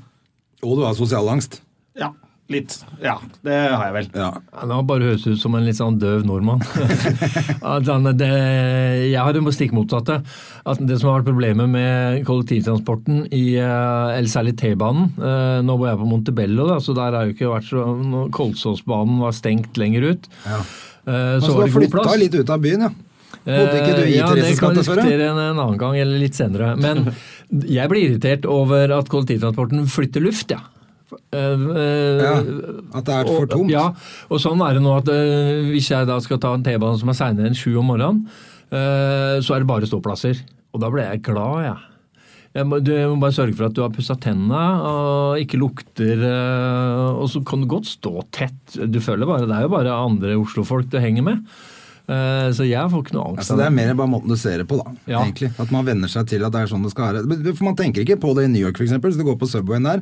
Speaker 2: Og du har sosial angst.
Speaker 1: Ja. Litt. Ja, det har jeg vel.
Speaker 2: Ja.
Speaker 3: Nå bare høres ut som en litt sånn døv nordmann. Det, jeg har det stikk motsatte. At det som har vært problemet med kollektivtransporten, i, eh, eller særlig T-banen eh, Nå bor jeg på Montebello, da, så der har jo ikke vært så Kolsåsbanen var stengt lenger ut.
Speaker 2: Ja.
Speaker 3: eh, Så
Speaker 2: så
Speaker 3: var det god
Speaker 2: flytta
Speaker 3: plass.
Speaker 2: litt ut av byen, ja. Bodde ikke du i
Speaker 3: Eh, ja, det
Speaker 2: Thereses
Speaker 3: kan vi
Speaker 2: gate før? ja?
Speaker 3: diskutere en, en annen gang, eller litt senere. Men jeg blir irritert over at kollektivtransporten flytter luft, ja. Eh, eh,
Speaker 2: Ja, At det er for
Speaker 3: og-
Speaker 2: tomt?
Speaker 3: Ja, og sånn er det nå at hvis jeg da skal ta en T-bane som er seinere enn sju om morgenen, så er det bare ståplasser. Og da ble jeg glad, jeg. Jeg må, du må bare sørge for at du har pussa tenna og ikke lukter Og så kan du godt stå tett. Du føler bare, Det er jo bare andre Oslo-folk du henger med. Eh, Så jeg får ikke noe angst.
Speaker 2: Altså, det er mer bare måten du ser det på, da.
Speaker 3: Ja.
Speaker 2: egentlig. At man venner seg til at det er sånn det skal være. For Man tenker ikke på det i New York, f.eks. Hvis du går på Subwayen der,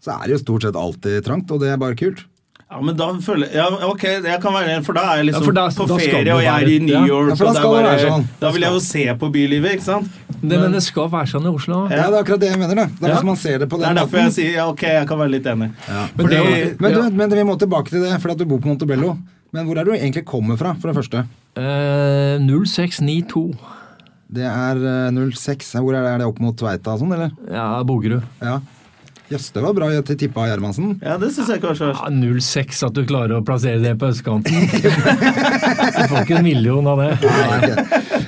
Speaker 2: så er det jo stort sett alltid trangt, og det er bare kult.
Speaker 1: Ja, men da føler jeg Ja, ok, jeg kan være For da er jeg liksom
Speaker 3: Ja, for da-
Speaker 1: på
Speaker 3: da
Speaker 1: ferie, og jeg er i New. York.
Speaker 2: Ja, for da
Speaker 1: og det er bare-
Speaker 2: være sånn.
Speaker 1: Da vil jeg jo se på bylivet, ikke sant?
Speaker 3: Det, men det skal være sånn i Oslo.
Speaker 2: Ja, Det er akkurat det jeg mener. da. Det er
Speaker 1: Ja.
Speaker 2: Man ser det på
Speaker 1: Det
Speaker 2: den
Speaker 1: er derfor jeg sier ja, ok, jeg kan være litt enig.
Speaker 2: Ja.
Speaker 3: Men det
Speaker 1: Fordi,
Speaker 2: Men, du, men vi må tilbake til det, for at du bor på Montebello. Men hvor er du egentlig kommer fra, for det første?
Speaker 3: Eh, 0692.
Speaker 2: Det er eh, 06. Hvor er det? Er det opp mot Tveita og sånn, eller?
Speaker 3: Ja, Bogerud.
Speaker 2: Ja. Jøss, det var bra tippa Gjermansen.
Speaker 1: ja, det syns jeg kanskje.
Speaker 3: Ja, 06, at du klarer å plassere det på østkanten. du får ikke en million av det.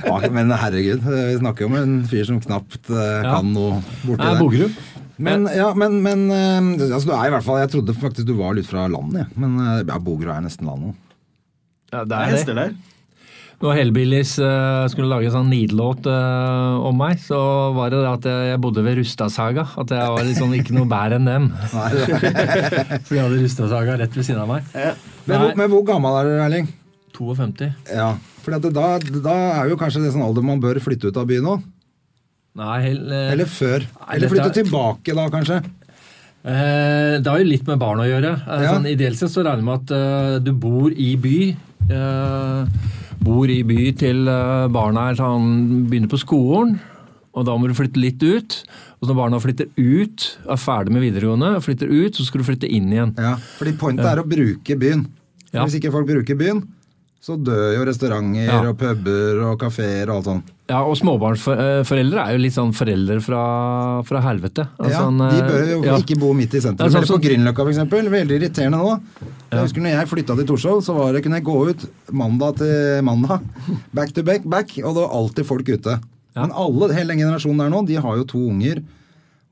Speaker 2: Ja, men herregud, vi snakker jo om en fyr som knapt eh,
Speaker 3: Ja.
Speaker 2: kan noe borti
Speaker 3: Nei,
Speaker 2: der.
Speaker 3: Bogerud.
Speaker 2: Men, ja, men, men uh, altså, du er i hvert fall Jeg trodde faktisk du var litt fra landet, ja. Men eh, ja, Bogerud er nesten landet.
Speaker 3: Ja, det
Speaker 1: er
Speaker 3: er det.
Speaker 1: hester der.
Speaker 3: Når Hellbillies uh, skulle lage en sånn nidlåt uh, om meg, så var det det at jeg, jeg bodde ved Rustadsaga. At jeg var sånn ikke noe bedre enn dem. Så jeg hadde Rustadsaga rett ved siden av meg.
Speaker 2: Men, hvor- men hvor gammel er du, Erling?
Speaker 3: 52.
Speaker 2: Ja, for da, da er jo kanskje det sånn alder man bør flytte ut av byen nå?
Speaker 3: Nei, hel, uh,
Speaker 2: Eller før?
Speaker 3: Nei,
Speaker 2: Eller flytte
Speaker 3: er-
Speaker 2: tilbake da, kanskje?
Speaker 3: Eh, det har jo litt med barn å gjøre. Eh,
Speaker 2: Ja.
Speaker 3: Sånn, ideelt sett så regner jeg med at eh, du bor i by. Eh, bor i by til eh, barna er sånn, begynner på skolen, og da må du flytte litt ut. Og når barna flytter ut, er ferdig med videregående, flytter ut, så skal du flytte inn igjen.
Speaker 2: Ja, fordi pointet er å bruke byen.
Speaker 3: Ja.
Speaker 2: Hvis ikke folk bruker byen, så dør jo restauranter
Speaker 3: Ja.
Speaker 2: og puber og kafeer og alt sånt.
Speaker 3: Ja, og småbarnsforeldre er jo litt sånn foreldre fra, fra helvete. Altså,
Speaker 2: ja, de
Speaker 3: eh,
Speaker 2: bør jo
Speaker 3: ja.
Speaker 2: ikke bo midt i sentrum.
Speaker 3: sånn
Speaker 2: på Grünerløkka eksempel. Veldig irriterende nå. Jeg husker når jeg flytta til Torshov, så var det, kunne jeg gå ut mandag til mandag. Back to back, back, og det var alltid folk ute.
Speaker 3: Ja.
Speaker 2: Men alle, hele den generasjonen der nå, de har jo to unger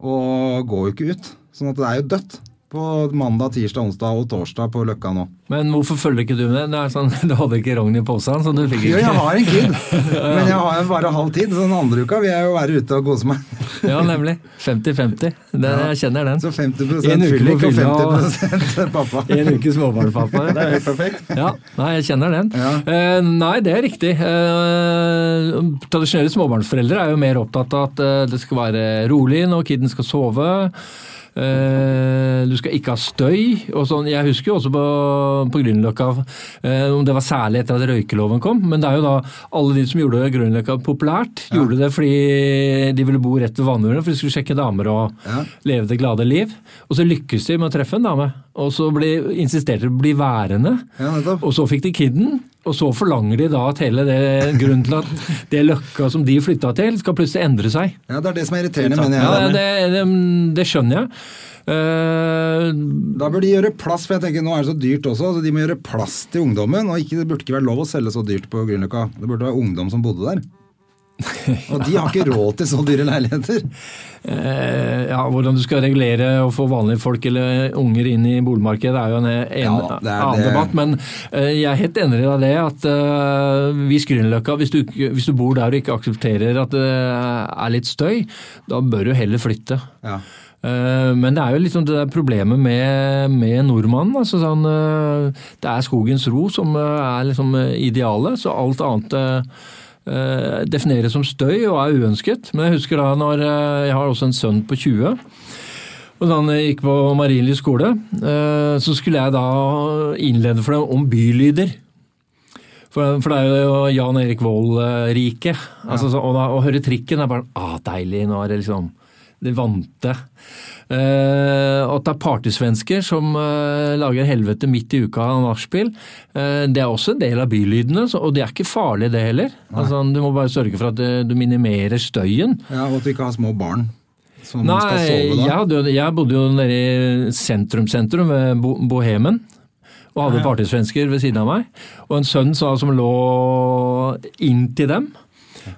Speaker 2: og går jo ikke ut. Sånn at det er jo dødt. På mandag, tirsdag, onsdag og torsdag på Løkka nå.
Speaker 3: Men hvorfor følger ikke du med? Det er sånn, Du hadde ikke rogn i posen, så du fikk
Speaker 2: Jo, jeg har en kid, men jeg har bare halv tid. Så den andre uka vil jeg jo være ute og kose meg.
Speaker 3: Ja, nemlig. 50-50. Jeg kjenner den.
Speaker 2: Så 50
Speaker 3: En uke på
Speaker 2: fyllik og- 50 pappa.
Speaker 3: En uke småbarnspappa.
Speaker 1: Det er helt perfekt.
Speaker 3: Ja, nei, jeg kjenner den.
Speaker 2: Ja.
Speaker 3: Uh, nei, det er riktig. Uh, tradisjonelle småbarnsforeldre er jo mer opptatt av at uh, det skal være rolig når kiden skal sove. Eh, du skal ikke ha støy. og sånn. Jeg husker jo også på, på Grünerløkka, eh, om det var særlig etter at røykeloven kom, men det er jo da alle de som gjorde Grünerløkka populært, gjorde det fordi de ville bo rett ved vannmurene, for de skulle sjekke damer og
Speaker 2: Ja.
Speaker 3: leve det glade liv. Og så lykkes de med å treffe en dame, og så ble, insisterte de på å bli værende.
Speaker 2: Ja.
Speaker 3: Og så fikk de kidden, og så forlanger de da at hele det grunnen til at det løkka som de flytta til, skal plutselig endre seg.
Speaker 2: Ja, det er det som er irriterende, mener
Speaker 3: Ja,
Speaker 2: jeg.
Speaker 3: det, det, det skjønner jeg. Uh,
Speaker 2: Da bør de gjøre plass, for jeg tenker nå er det så dyrt også, så de må gjøre plass til ungdommen. Og ikke, det burde ikke være lov å selge så dyrt på Grünerløkka. Det burde være ungdom som bodde der. Og de har ikke råd til så dyre leiligheter.
Speaker 3: eh, ja, hvordan du skal regulere og få vanlige folk eller unger inn i boligmarkedet er jo en, en
Speaker 2: Ja, det er
Speaker 3: annen
Speaker 2: det.
Speaker 3: debatt. Men eh, jeg er helt enig i det at eh, hvis Grünerløkka, hvis, du hvis du bor der og ikke aksepterer at det er litt støy, da bør du heller flytte.
Speaker 2: Ja.
Speaker 3: Eh, Men det er jo liksom det der problemet med, med nordmannen. Altså sånn, eh, det er skogens ro som eh, er liksom eh, idealet, så alt annet eh, eh, defineres som støy og er uønsket. Men jeg husker da når eh, jeg har også en sønn på 20. Og da han gikk på Marienlyst skole, eh, så skulle jeg da innlede for dem om bylyder. For, for det er jo Jan Erik Vold-riket. Altså, ja. og å høre trikken er bare ah, deilig. Nå er det liksom det vante. Uh, at det er partysvensker som uh, lager helvete midt i uka av nachspiel. uh, det er også en del av bylydene, så, og det er ikke farlig det heller. Altså, du må bare sørge for at eh, du minimerer støyen.
Speaker 2: ja, Og at du ikke har små barn som skal
Speaker 3: Nei,
Speaker 2: sove
Speaker 3: jeg,
Speaker 2: da.
Speaker 3: hadde, jo- jeg bodde jo nede i sentrum-sentrum ved Bo Bohemen. Og hadde partysvensker ved siden av meg. Og en sønn som lå inntil dem.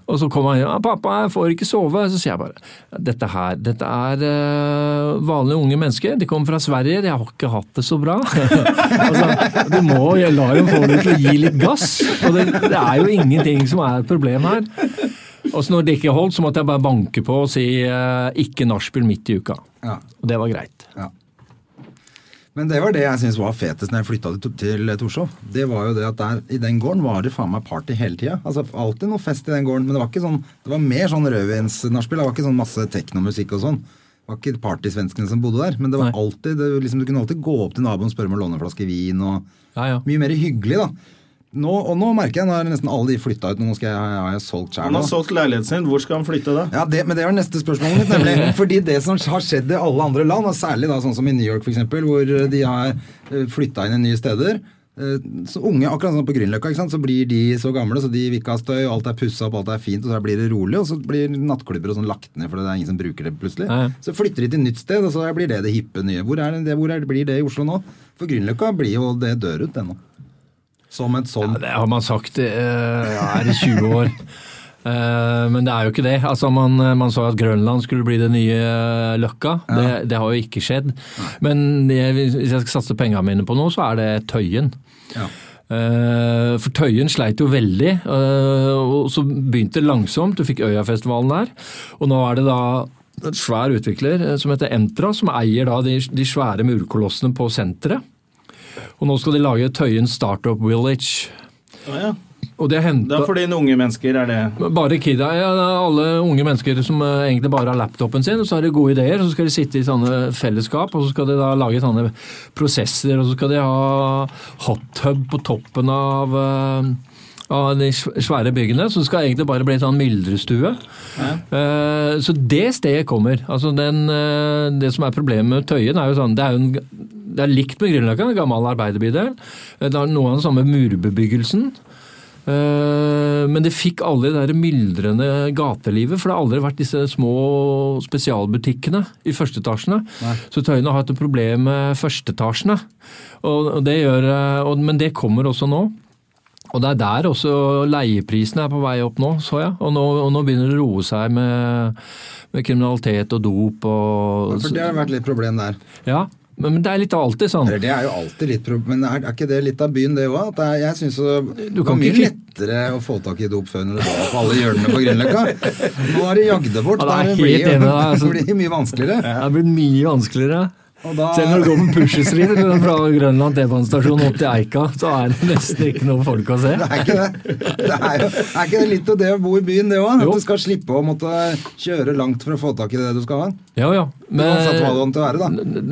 Speaker 3: Og så kommer han ja, 'Pappa, jeg får ikke sove.' Så sier jeg bare dette her, dette er uh, vanlige unge mennesker. De kommer fra Sverige, de har ikke hatt det så bra. altså, du må jeg la dem få det til å gi litt gass. Og det, det er jo ingenting som er et problem her. Og så når det ikke holdt, så måtte jeg bare banke på og si uh, 'ikke nachspiel midt i uka'.
Speaker 2: Ja.
Speaker 3: Og det var greit.
Speaker 2: Ja. Men det var det jeg syntes var fetest når jeg flytta til, Torshov. Det var jo det at der, I den gården var det faen meg party hele tida. Altså, alltid noe fest i den gården. Men det var ikke sånn, det var mer sånn rødvinsnachspiel. Det var ikke sånn masse teknomusikk og sånn. Det var ikke partysvenskene som bodde der. Men det var
Speaker 3: Nei.
Speaker 2: alltid, det, liksom, du kunne alltid gå opp til naboen og spørre om å låne en flaske vin. og
Speaker 3: Ja, ja.
Speaker 2: Mye mer hyggelig, da. Nå, og nå merker jeg, nå er nesten alle de flytta ut. Nå skal jeg, har jeg solgt sjæl.
Speaker 1: Han har solgt leiligheten sin. Hvor skal han flytte da?
Speaker 2: Ja, det, men det var neste spørsmålet mitt, nemlig. Fordi det som har skjedd i alle andre land, og særlig da sånn som i New York f.eks., hvor de har flytta inn i nye steder eh, så unge, akkurat sånn på Grünerløkka, så blir de så gamle, så de vil ikke ha støy, alt er pussa opp, alt er fint, og så blir det rolig, og så blir nattklubber og sånn lagt ned, for det er ingen som bruker det plutselig.
Speaker 3: Nei.
Speaker 2: Så flytter de til nytt sted, og så blir det det hippe nye. Hvor, er det, hvor er det, blir det i Oslo nå? For Grünerløkka blir jo det dør ut, det nå. Som et sånn
Speaker 3: Ja, det har man sagt eh, ja, er i 20 år. Eh, men det er jo ikke det. Altså, man, man sa at Grønland skulle bli det nye eh, Løkka. Det, det har jo ikke skjedd. Men jeg, hvis jeg skal satse pengene mine på noe, så er det Tøyen.
Speaker 2: ja.
Speaker 3: Eh, For Tøyen sleit jo veldig, eh, og så begynte det langsomt. Du fikk Øyafestivalen der. Og nå er det da en svær utvikler eh, som heter Entra, som eier da de, de svære murkolossene på senteret. Og nå skal de lage Tøyen Startup Village.
Speaker 1: Ja, ja.
Speaker 3: Og det er
Speaker 1: Det er fordi en unge mennesker er det.
Speaker 3: bare kidda, ja, alle unge mennesker som eh, egentlig bare har laptopen sin, og så har de gode ideer, så skal de sitte i sånne fellesskap, og så skal de da lage sånne prosesser, og så skal de ha hot tub på toppen av, eh, av de svære byggene, så det skal egentlig bare bli en sånn myldrestue. Eh, Så det stedet kommer. Altså den, uh, det som er problemet med Tøyen, er jo sånn, det er jo en det er likt med Grünerløkka, en gammel arbeiderbydel. Det er noe av den samme murbebyggelsen. Eh, Men det fikk aldri det der myldrende gatelivet, for det har aldri vært disse små spesialbutikkene i førsteetasjene. Så Tøyen har hatt et problem med førsteetasjene. Og og det gjør, eh, og- Men det kommer også nå. Og det er der også leieprisene er på vei opp nå, så jeg. Og nå, og nå begynner det å roe seg med, med kriminalitet og dop og
Speaker 2: For det har vært litt problem der.
Speaker 3: Ja. Men, det er litt alltid sånn.
Speaker 2: Det er jo alltid litt problem, Men er, ikke det litt av byen, det òg? Jeg syns det
Speaker 3: Du
Speaker 2: var mye lettere å få tak i dop før når det var på alle hjørnene på Grünerløkka. Nå er det jagd bort.
Speaker 3: Ja, det er helt enig altså.
Speaker 2: det blir mye vanskeligere.
Speaker 3: Det blir mye vanskeligere.
Speaker 2: Da-
Speaker 3: Selv når du går på Pusher fra Grønland T-banestasjon opp til Eika, så er det nesten ikke noe folk å se.
Speaker 2: Det er ikke det. det er, jo, er ikke det litt av det å bo i byen, det òg? At du skal slippe å måtte kjøre langt for å få tak i det du skal ha?
Speaker 3: Ja, ja.
Speaker 2: Men, det være,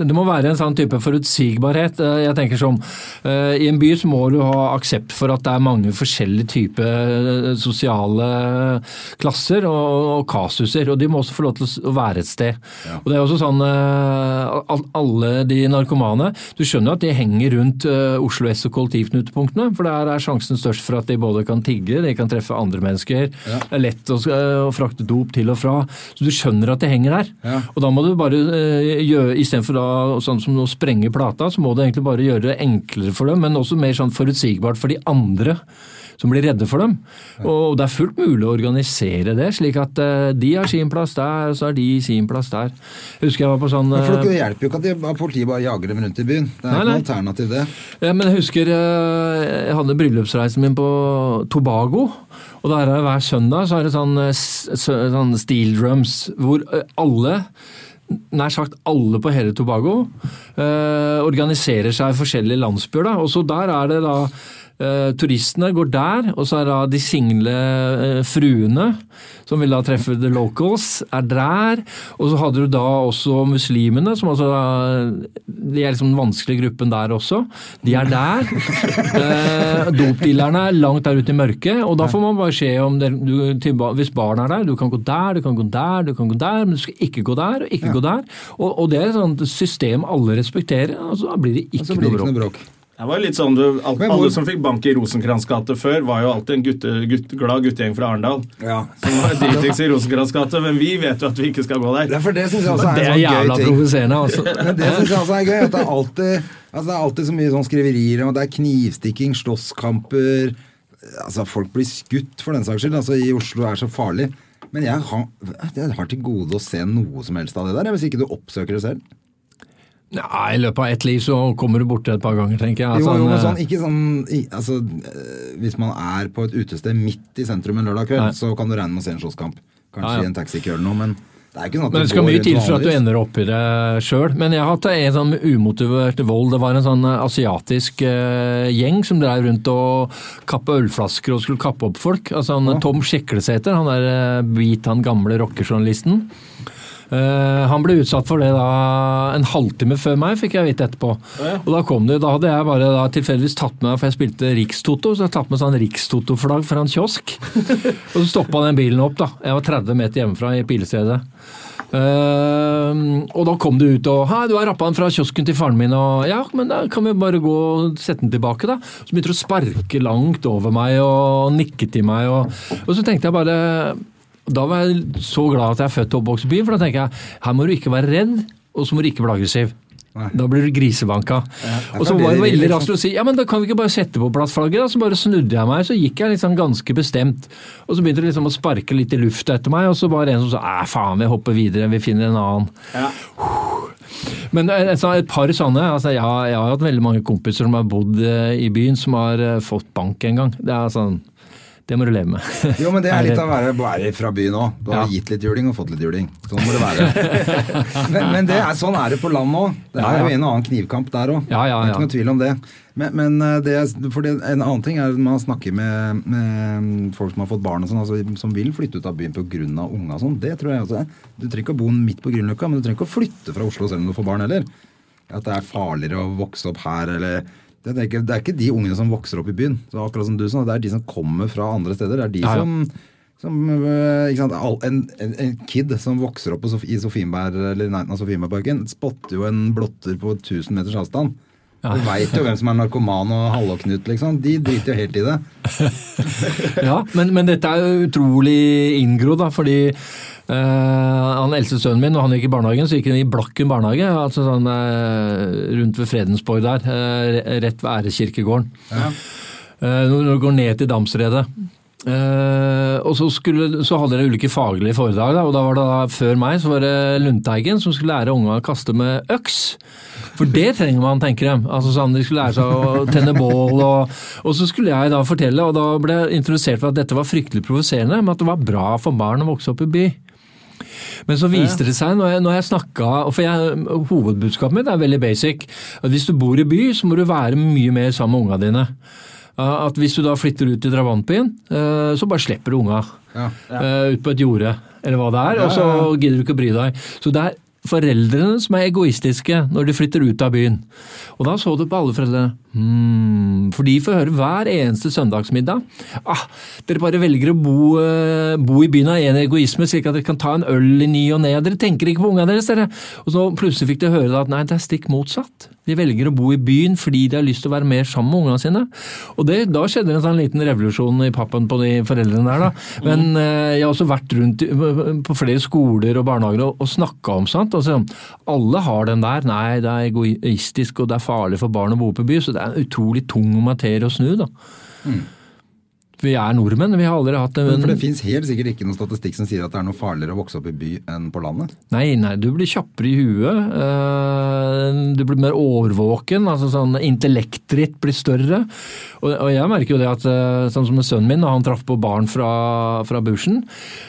Speaker 3: det må være en sånn type forutsigbarhet. Eh, Jeg tenker som, eh, I en by så må du ha aksept for at det er mange forskjellige typer eh, sosiale klasser og, og kasuser, og de må også få lov til å være et sted. Og det er også sånn Alle de narkomane Du skjønner jo at de henger rundt eh, Oslo S og kollektivknutepunktene, for der er sjansen størst for at de både kan tigge, de kan treffe andre mennesker. Det er lett å, å frakte dop til og fra. Så du skjønner at de henger der.
Speaker 2: Ja.
Speaker 3: Og da må du bare eh, gjøre, istedenfor da sånn som å sprenge plata, så må du egentlig bare gjøre det enklere for dem, men også mer sånn forutsigbart for de andre som blir redde for dem. Og det er fullt mulig å organisere det, slik at eh, de har sin plass der, og så har de sin plass der. Jeg husker jeg var på sånn
Speaker 2: Men for
Speaker 3: eh,
Speaker 2: Det hjelper jo ikke at de, at politiet bare jager dem rundt i byen. Det er
Speaker 3: Nei,
Speaker 2: ikke noe alternativ, det.
Speaker 3: Ja, men jeg husker eh, jeg hadde bryllupsreisen min på Tobago. Og der er det hver søndag så er det sånn, eh, sånn steel drums hvor eh, alle Nær sagt alle på hele Tobago eh, organiserer seg i forskjellige landsbyer. Da. Og så der er det da eh, Turistene går der, og så er da de single eh, fruene som vil da treffe the locals, er der. Og så hadde du da også muslimene, som altså De er liksom den vanskelige gruppen der også. De er der. Eh, Dopdealerne er langt der ute i mørket, og da får man bare se om det, du, til, Hvis barn er der, du kan gå der, du kan gå der, du kan gå der, men du skal ikke gå der og ikke gå der. Og, og det er et sånt system alle respekterer, og så blir det ikke noe bråk.
Speaker 1: Det var litt sånn, du, alt,
Speaker 2: hvor-
Speaker 1: Alle som fikk bank i Rosenkrantz gate før, var jo alltid en gutte, gutt, glad guttegjeng fra Arendal.
Speaker 2: Ja.
Speaker 1: Som var dritings i Rosenkrantz gate, men vi vet jo at vi ikke skal gå der.
Speaker 2: Det er for det syns jeg også
Speaker 3: Det
Speaker 2: er
Speaker 3: er
Speaker 2: en sånn
Speaker 3: jævla
Speaker 2: gøy
Speaker 3: provoserende, altså.
Speaker 2: Men det syns jeg også er gøy. At det er alltid, altså det er alltid så mye sånn skriverier om at det er knivstikking, slåsskamper Altså Folk blir skutt for den saks skyld. Altså I Oslo er det så farlig. Men jeg har, jeg har til gode å se noe som helst av det der, hvis ikke du oppsøker det selv.
Speaker 3: Ja, I løpet av ett liv så kommer du borti et par ganger, tenker jeg.
Speaker 2: Jo,
Speaker 3: Altså,
Speaker 2: jo,
Speaker 3: eh,
Speaker 2: sånn, ikke sånn altså, eh, Hvis man er på et utested midt i sentrum en lørdag kveld,
Speaker 3: Nei.
Speaker 2: så kan du regne med å se en slåsskamp. Kanskje
Speaker 3: Ja, ja.
Speaker 2: en taxikø eller noe, men det er ikke sånn at
Speaker 3: Men det skal mye til for at du ender opp i det sjøl. Men jeg har hatt en sånn umotivert vold. Det var en sånn eh, asiatisk uh, gjeng som drev rundt og kappe ølflasker og skulle kappe opp folk. Altså han, Tom Sjeklesæter, han der uh, bit han gamle rockejournalisten. Eh, han ble utsatt for det da en halvtime før meg, fikk jeg vite etterpå. Og Da kom det, da hadde jeg bare da tilfeldigvis tatt med for jeg spilte Rikstoto, så jeg tatt med sånn Rikstoto-flagg fra en kiosk. og så stoppa den bilen opp, da. Jeg var 30 meter hjemmefra i pilestedet. Uh, og da kom det ut og Hei, du har rappa den fra kiosken til faren min, og ja, men da kan vi bare gå og sette den tilbake, da. Så begynte de å sparke langt over meg og nikke til meg, og, og så tenkte jeg bare da var jeg så glad at jeg er født og oppvokst i byen, for da tenker jeg her må du ikke være redd, og så må du ikke bli aggressiv. Da blir du grisebanka. og så var det veldig
Speaker 2: liksom.
Speaker 3: raskt å si ja, men da kan vi ikke bare sette på plass flagget. da, Så bare snudde jeg meg, så gikk jeg liksom ganske bestemt. Og så begynte det liksom å sparke litt i lufta etter meg, og så var det en som sa æ, faen, vi hopper videre, vi finner en annen.
Speaker 1: Ja.
Speaker 3: Men altså, et par sånne altså, jeg, har, jeg har hatt veldig mange kompiser som har bodd eh, i byen, som har eh, fått bank en gang. Det er sånn Det må du leve med.
Speaker 2: Jo, men det er litt av å være, være fra byen òg. Du har
Speaker 3: Ja.
Speaker 2: gitt litt juling og fått litt juling. Sånn må det være. men men det er, sånn er det på land òg. Det
Speaker 3: Ja,
Speaker 2: er jo en og annen knivkamp der òg.
Speaker 3: Ja, ja, ja.
Speaker 2: Ikke noe tvil om det. Men, men eh, det, er- det, en annen ting er at man snakker med, med folk som har fått barn og sånn, altså, som vil flytte ut av byen pga. unga og sånn. Det tror jeg også er. Du trenger ikke å bo midt på Grünerløkka, men du trenger ikke å flytte fra Oslo selv om du får barn heller. At det er farligere å vokse opp her eller det er, ikke, det er ikke de ungene som vokser opp i byen. Så akkurat som du sa, Det er de som kommer fra andre steder. Det er de
Speaker 3: Ja, ja.
Speaker 2: som, som sant? En, en, en kid som vokser opp Sof i Sofienbergparken, spotter jo en blotter på 1000 meters avstand. Du veit jo hvem som er narkoman og halvåknut, liksom. De driter jo helt i det.
Speaker 3: ja, men, men dette er utrolig inngrodd, da, fordi eh, han eldste sønnen min, og han gikk i barnehagen, så gikk han i Blakken barnehage, altså sånn eh, rundt ved Fredensborg der, eh, rett ved Ærekirkegården. Eh, når du går ned til Damsredet. Uh, og så, skulle, så hadde dere ulike faglige foredrag, da, og da var det da, før meg så var det Lundteigen som skulle lære unga å kaste med øks. For det trenger man, tenker de. Altså sånn, De skulle lære seg å tenne bål, og, og så skulle jeg da fortelle, og da ble jeg introdusert for at dette var fryktelig provoserende, men at det var bra for barn å vokse opp i by. Men så viste det seg, når jeg, når jeg snakka For jeg, hovedbudskapet mitt er veldig basic. At hvis du bor i by, så må du være mye mer sammen med unga dine. At hvis du da flytter ut til drabantbyen, eh, så bare slipper du unga
Speaker 2: Ja.
Speaker 3: eh, ut på et jorde, eller hva det er, og så gidder du ikke å bry deg. Så det er foreldrene som er egoistiske når de flytter ut av byen. Og da så du på alle foreldre. Hmm, for de får høre hver eneste søndagsmiddag. Ah, dere bare velger å bo, eh, bo i byen av en egoisme, slik at dere kan ta en øl i ny og ne. Dere tenker ikke på ungene deres, dere. Og så plutselig fikk de høre at nei, det er stikk motsatt. De velger å bo i byen fordi de har lyst til å være mer sammen med ungene sine. Og det, da skjedde en sånn liten revolusjon i pappen på de foreldrene der, da. Men eh, jeg har også vært rundt på flere skoler og barnehager og, og snakka om sånt. Altså, alle har den der. Nei, det er egoistisk og det er farlig for barn å bo på by. Så det er utrolig tung materie å snu, da. Vi er nordmenn, vi har aldri hatt det.
Speaker 2: For det
Speaker 3: Men,
Speaker 2: fins helt sikkert ikke noen statistikk som sier at det er noe farligere å vokse opp i by enn på landet.
Speaker 3: nei, nei, du blir kjappere i huet. eh, Du blir mer årvåken. altså sånn Intellektet ditt blir større. Og, jeg merker jo det at eh, sånn som med sønnen min, da han traff på barn fra, fra bushen,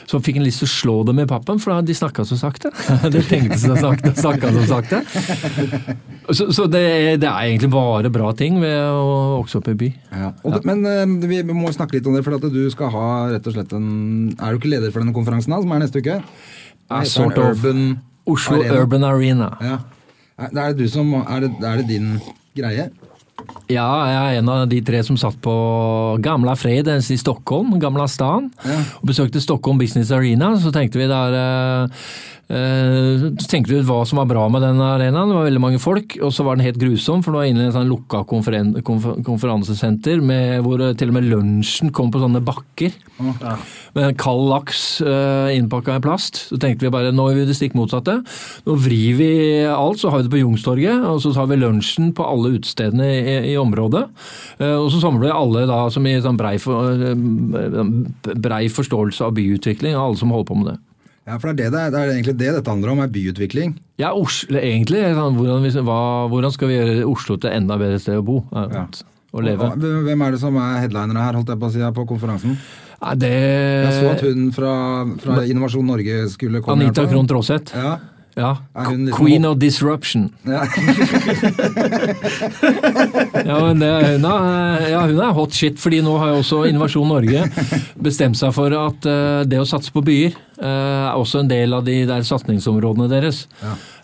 Speaker 3: så fikk han lyst til å slå dem i pappen, for de snakka så sakte. De tenkte så sakte, snakka så sakte. Så, så det, det er egentlig bare bra ting ved å vokse opp i by.
Speaker 2: Og ja. men eh, vi må snakke litt om det, for at du skal ha rett og slett en Er du ikke leder for denne konferansen da, som er neste uke?
Speaker 3: Ja,
Speaker 2: Heter
Speaker 3: sort of.
Speaker 2: Urban
Speaker 3: Oslo
Speaker 2: Arena?
Speaker 3: Urban Arena.
Speaker 2: Ja. Er er det, du som, er det, er det din greie?
Speaker 3: Ja, jeg er en av de tre som satt på Gamla Fredens i Stockholm, Gamla stan, og besøkte Stockholm Business Arena. Så tenkte vi der eh, så tenkte vi ut hva som var bra med den arenaen. Det var veldig mange folk, og så var den helt grusom, for det var inne i en sånn lukka konferen konfer konferansesenter med, hvor eh, til og med lunsjen kom på sånne bakker. Med en kald laks uh, innpakka i plast. Så tenkte vi bare nå gjør vi det stikk motsatte. Nå vrir vi alt, så har vi det på Jungstorget, og så tar vi lunsjen på alle utestedene i, i området. Eh, og så samler vi alle da som i sånn brei, for, eh, brei forståelse av byutvikling, alle som holder på med det.
Speaker 2: Ja, for det er, det, det er, egentlig det dette handler om, er byutvikling.
Speaker 3: Ja, Oslo, egentlig. sånn, Hvordan, hva, hvordan skal vi gjøre Oslo til enda bedre sted å bo
Speaker 2: Ja.
Speaker 3: og leve?
Speaker 2: Hvem er det som er headlinere her, holdt jeg på å si, på konferansen?
Speaker 3: Nei, det
Speaker 2: Jeg så at hun fra, fra Innovasjon Norge skulle komme.
Speaker 3: Anita. Krohn Traaseth.
Speaker 2: Ja.
Speaker 3: Ja.
Speaker 2: Litt
Speaker 3: Queen of disruption.
Speaker 2: Ja.
Speaker 3: Ja, men det, hun, er, ja, hun er hot shit, fordi nå har jo også Innovasjon Norge bestemt seg for at uh, det å satse på byer uh, er også en del av de der satsingsområdene deres.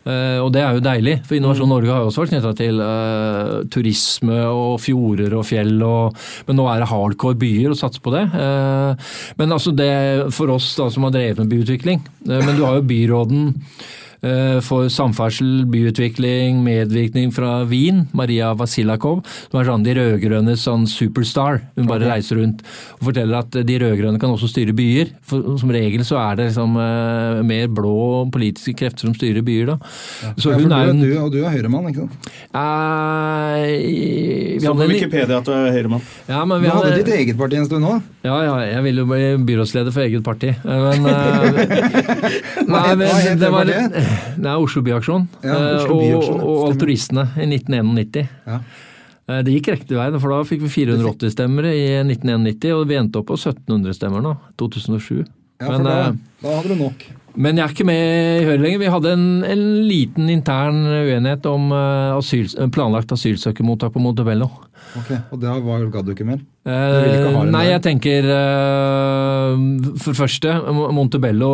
Speaker 3: Eh, og det er jo deilig, for Innovasjon Norge har jo også vært knytta til uh, turisme og fjorder og fjell, og, men nå er det hardcore byer å satse på det. Uh, men altså det for oss da, som har drevet med byutvikling, men du har jo byråden for samferdsel, byutvikling, medvirkning fra Wien, Maria Vasilakov, som er sånn de rød-grønnes sånn superstar. Hun bare reiser rundt og forteller at de rød-grønne kan også styre byer. For, som regel så er det liksom eh, mer blå politiske krefter som styrer byer, da. Så
Speaker 2: Ja, for
Speaker 3: hun
Speaker 2: du,
Speaker 3: er en
Speaker 2: du, og du er høyremann, ikke sant?
Speaker 3: Eh, vi
Speaker 1: Så på Wikipedia at du er høyremann.
Speaker 3: Ja, men
Speaker 2: Du
Speaker 3: vi
Speaker 2: hadde
Speaker 3: hadde,
Speaker 2: ditt eget parti en stund nå.
Speaker 3: ja, ja, jeg ville jo bli byrådsleder for eget parti. Eh, Men, eh, nei, men
Speaker 2: det
Speaker 3: var? Det er Oslo Byaksjon.
Speaker 2: Ja,
Speaker 3: eh,
Speaker 2: Oslo Byaksjon,
Speaker 3: og, og Alturistene i 1991.
Speaker 2: Ja.
Speaker 3: Eh, Det gikk riktig vei, for da fikk vi 480 stemmer i 1991, og vi endte opp på 1700 stemmer nå, 2007.
Speaker 2: Ja, for
Speaker 3: men,
Speaker 2: da,
Speaker 3: eh,
Speaker 2: da hadde du nok.
Speaker 3: men jeg er ikke med i Høyre lenger. Vi hadde en, en liten intern uenighet om eh, asyl, planlagt asylsøkermottak på Montebello.
Speaker 2: Ok, Og da ga du ikke mer?
Speaker 3: Eh,
Speaker 2: ikke
Speaker 3: nei, jeg tenker eh, For det første, Montebello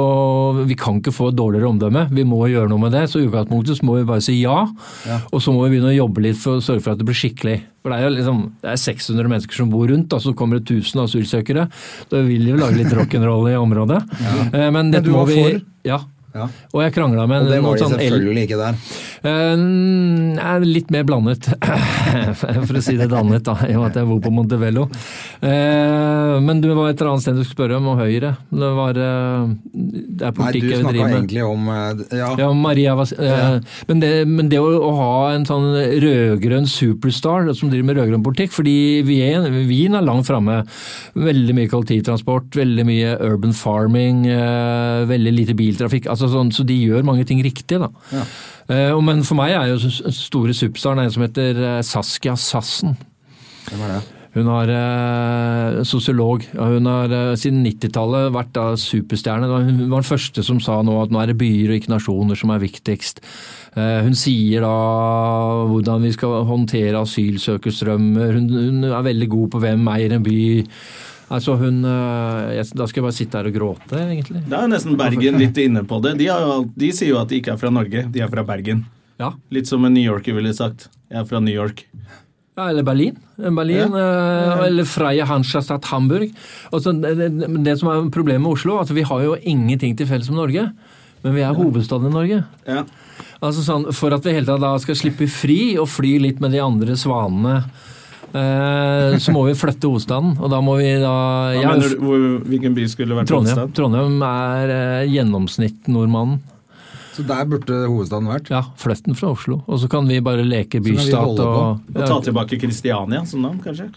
Speaker 3: Vi kan ikke få et dårligere omdømme. Vi må gjøre noe med det. Så i utgangspunktet må vi bare si ja.
Speaker 2: Ja.
Speaker 3: Og så må vi begynne å jobbe litt for å sørge for at det blir skikkelig. For det er jo liksom, det er 600 mennesker som bor rundt, og så kommer det 1000 asylsøkere. Da vil vi jo lage litt rock'n'roll i området. Ja. men dette
Speaker 2: du
Speaker 3: må
Speaker 2: var
Speaker 3: vi
Speaker 2: for?
Speaker 3: Ja.
Speaker 2: Ja.
Speaker 3: Og jeg krangla med
Speaker 2: Og det var de
Speaker 3: sånn
Speaker 2: selvfølgelig ikke der.
Speaker 3: Uh, litt mer blandet, for å si det dannet, da, i og med at jeg bor på Montevello. Eh, Eh, men det var et eller annet sted du skulle spørre om, og Høyre. Det var eh, Det er
Speaker 2: Nei,
Speaker 3: politikk
Speaker 2: du
Speaker 3: jeg vil
Speaker 2: snakka
Speaker 3: drive med.
Speaker 2: egentlig om Ja.
Speaker 3: Ja, Maria var, eh, men, det, men det å, ha en sånn rød-grønn superstar som driver med rød-grønn politikk, fordi Wien, Wien er langt framme. Veldig mye kollektivtransport, veldig mye urban farming, veldig lite biltrafikk. Altså sånn, så de gjør mange ting riktig, da. Ja. og men for meg er jo store superstaren en som heter eh, Saskia Sassen.
Speaker 2: Hvem er det?
Speaker 3: Hun er eh, sosiolog. Hun har eh, siden 90-tallet vært da superstjerne. Hun var den første som sa nå at nå er det byer og ikke nasjoner som er viktigst. Eh, hun sier da hvordan vi skal håndtere asylsøkerstrømmer. Hun, hun er veldig god på hvem eier en by. Altså hun, eh, Da skal jeg bare sitte her og gråte, egentlig.
Speaker 1: Da er nesten Bergen litt inne på det. De, har de sier jo at de ikke er fra Norge, de er fra Bergen.
Speaker 3: Ja.
Speaker 1: Litt som en New Yorker ville sagt. Jeg er fra New York.
Speaker 3: Ja, eller Berlin. Berlin eh, Eller Freie Hanschastadt Hamburg. Også, det, det, som er problemet med Oslo, at vi har jo ingenting til felles med Norge. Men vi er hovedstaden i Norge.
Speaker 1: Ja.
Speaker 3: Altså sånn, For at vi hele tatt da skal slippe fri og fly litt med de andre svanene, så må vi flytte hovedstaden. Og da må vi da ja, er
Speaker 1: mener du, hvor, hvilken by skulle vært
Speaker 3: Trondheim.
Speaker 1: hovedstad?
Speaker 3: Trondheim er eh, gjennomsnittnordmannen.
Speaker 2: Så der burde hovedstaden vært?
Speaker 3: Ja, flytt den fra Oslo. Og så kan vi bare leke bystat
Speaker 2: og,
Speaker 3: og
Speaker 1: Og ta tilbake Kristiania som navn, kanskje?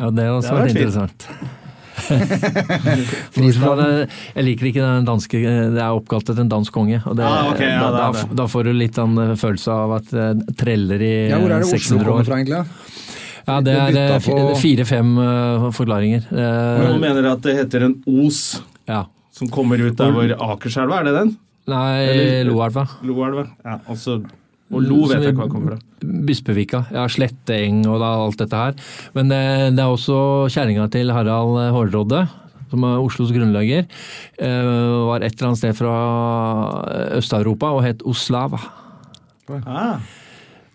Speaker 3: Ja, det også vært
Speaker 1: vært
Speaker 3: interessant. Jeg liker ikke den danske Det er oppkalt etter en dansk konge. Og det,
Speaker 1: Ah, okay, ja,
Speaker 3: da,
Speaker 1: det
Speaker 3: da,
Speaker 1: det.
Speaker 3: da får du litt den følelse av at treller i
Speaker 2: Ja, hvor er det Oslo kommer fra, egentlig?
Speaker 3: Ja, det
Speaker 2: Det
Speaker 3: er fire-fem eh, forklaringer.
Speaker 1: Noen mener at det heter en os
Speaker 3: ja.
Speaker 1: som kommer ut der hvor Akerselva, er det den?
Speaker 3: Nei, Loelva.
Speaker 1: Loelva? Ja, altså og Lo vet jeg ikke hva kommer fra.
Speaker 3: Bispevika. Ja, Sletteeng og da, alt dette her. Men det, det er også kjerringa til Harald Hårråde, som er Oslos grunnlegger. eh, Var et eller annet sted fra Øst-Europa og het Oslava.
Speaker 1: Ah,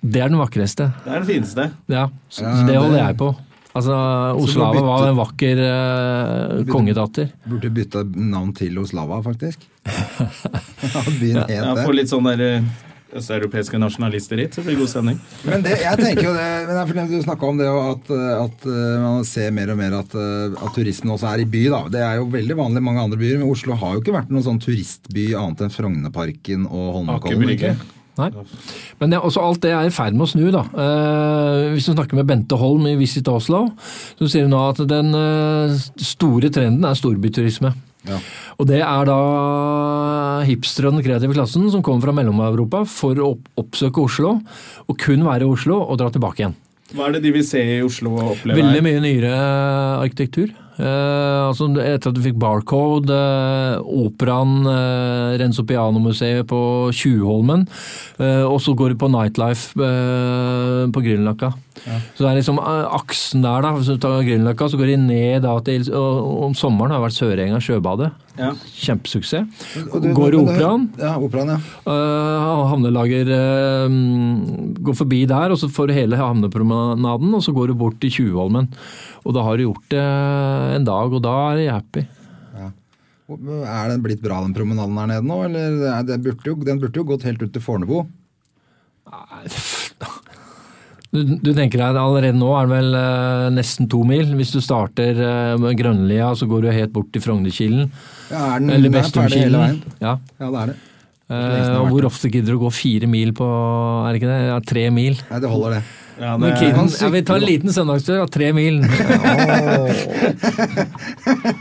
Speaker 3: Det er den vakreste.
Speaker 1: det er det fineste.
Speaker 3: Ja, så
Speaker 2: Ja,
Speaker 3: så det holder
Speaker 2: det-
Speaker 3: jeg på. Altså,
Speaker 2: Så
Speaker 3: Oslava
Speaker 2: bytte-
Speaker 3: var en vakker eh, kongedatter.
Speaker 2: Burde bytte navn til Oslava, faktisk. Ja, Byen het
Speaker 1: Jeg
Speaker 2: det.
Speaker 1: får litt sånn der eh, østeuropeiske nasjonalister hit, så det blir god stemning.
Speaker 2: Men det, jeg tenker jo det, men jeg er fordi du snakka om det at, at uh, man ser mer og mer at, uh, at turismen også er i by. da. Det er jo veldig vanlig i mange andre byer, men Oslo har jo ikke vært noen sånn turistby annet enn Frognerparken og Holmenkollen.
Speaker 3: Nei. Men det, også alt det er i ferd med å snu. da. Eh, hvis du snakker med Bente Holm i Visit Oslo, så sier hun nå at den eh, store trenden er storbyturisme.
Speaker 2: Ja.
Speaker 3: Og det er da hipstere og den kreative klassen som kommer fra Mellom-Europa for å oppsøke Oslo, og kun være i Oslo og dra tilbake igjen.
Speaker 1: Hva er det de vil se i Oslo og oppleve
Speaker 3: Veldig mye nyere arkitektur. Eh, altså etter at du fikk Barcode, eh, Operaen, eh, Renzo Piano-museet på Tjuvholmen, eh, og så går du på Nightlife på Grünerløkka. Så det er liksom aksen der, da. Hvis du tar Grünerløkka, så går de ned da til og, Om sommeren har det vært Sørenga sjøbadet.
Speaker 1: Ja.
Speaker 3: Kjempesuksess. Går i Operaen.
Speaker 2: Ja, Operaen, ja.
Speaker 3: Uh, havnelager uh, Går forbi der, og så får du hele havnepromenaden, og så går du bort til Tjuvholmen. Og da har du gjort det en dag, og da er jeg happy.
Speaker 2: Er den blitt bra, den promenaden her nede nå? Eller den, burde jo, den burde jo gått helt ut til Fornebu.
Speaker 3: Du, du tenker deg allerede nå er det vel eh, nesten to mil. Hvis du starter eh, med Grønlia, så går du helt bort til Frognerkilen.
Speaker 2: Ja, er den,
Speaker 3: Eller
Speaker 2: er?
Speaker 3: Bestumkilen. Ja.
Speaker 2: Ja, det er det.
Speaker 3: Eh, og hvor ofte gidder du å gå fire mil på Er det ikke det? Ja, tre mil.
Speaker 2: Nei, det holder, det.
Speaker 1: Ja,
Speaker 3: Men
Speaker 1: det
Speaker 3: kiden, jeg vil ta en liten søndagstur, av tre mil.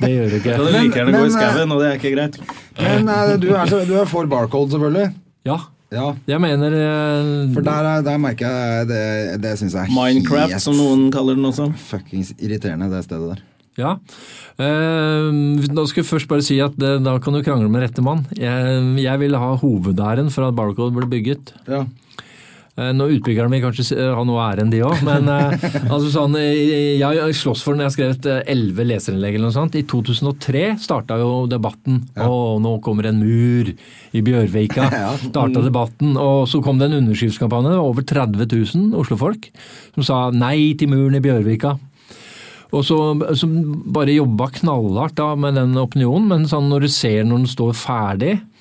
Speaker 3: det gjør du ikke.
Speaker 1: kan du like gjerne gå i skauen, og det er ikke greit.
Speaker 2: Men eh, du, er, du er for barcode, selvfølgelig.
Speaker 3: Ja,
Speaker 2: Ja,
Speaker 3: jeg mener eh,
Speaker 2: for der, er- der merker jeg det, det syns jeg er
Speaker 1: Minecraft,
Speaker 2: helt
Speaker 1: som noen kaller den også.
Speaker 2: fuckings irriterende, det stedet der.
Speaker 3: Ja. Eh, da skal jeg først bare si at det, da kan du krangle med rette mann. Jeg, jeg ville ha hovedæren for at Barcode ble bygget.
Speaker 2: Ja.
Speaker 3: Eh, Nå Utbyggerne vil kanskje har ha noe ære enn de òg, men eh, altså sånn, eh, jeg slåss for den. Jeg har skrevet eh, elleve leserinnlegg eller noe sånt. I 2003 starta jo debatten. Å, nå kommer en mur i Bjørvika.
Speaker 2: Ja.
Speaker 3: Starta debatten. Og så kom det en underskriftskampanje. Det var over 30 000 Oslofolk som sa nei til muren i Bjørvika. Og så, så bare jobba knallhardt da med den opinionen, men sånn når du ser når den står ferdig eh,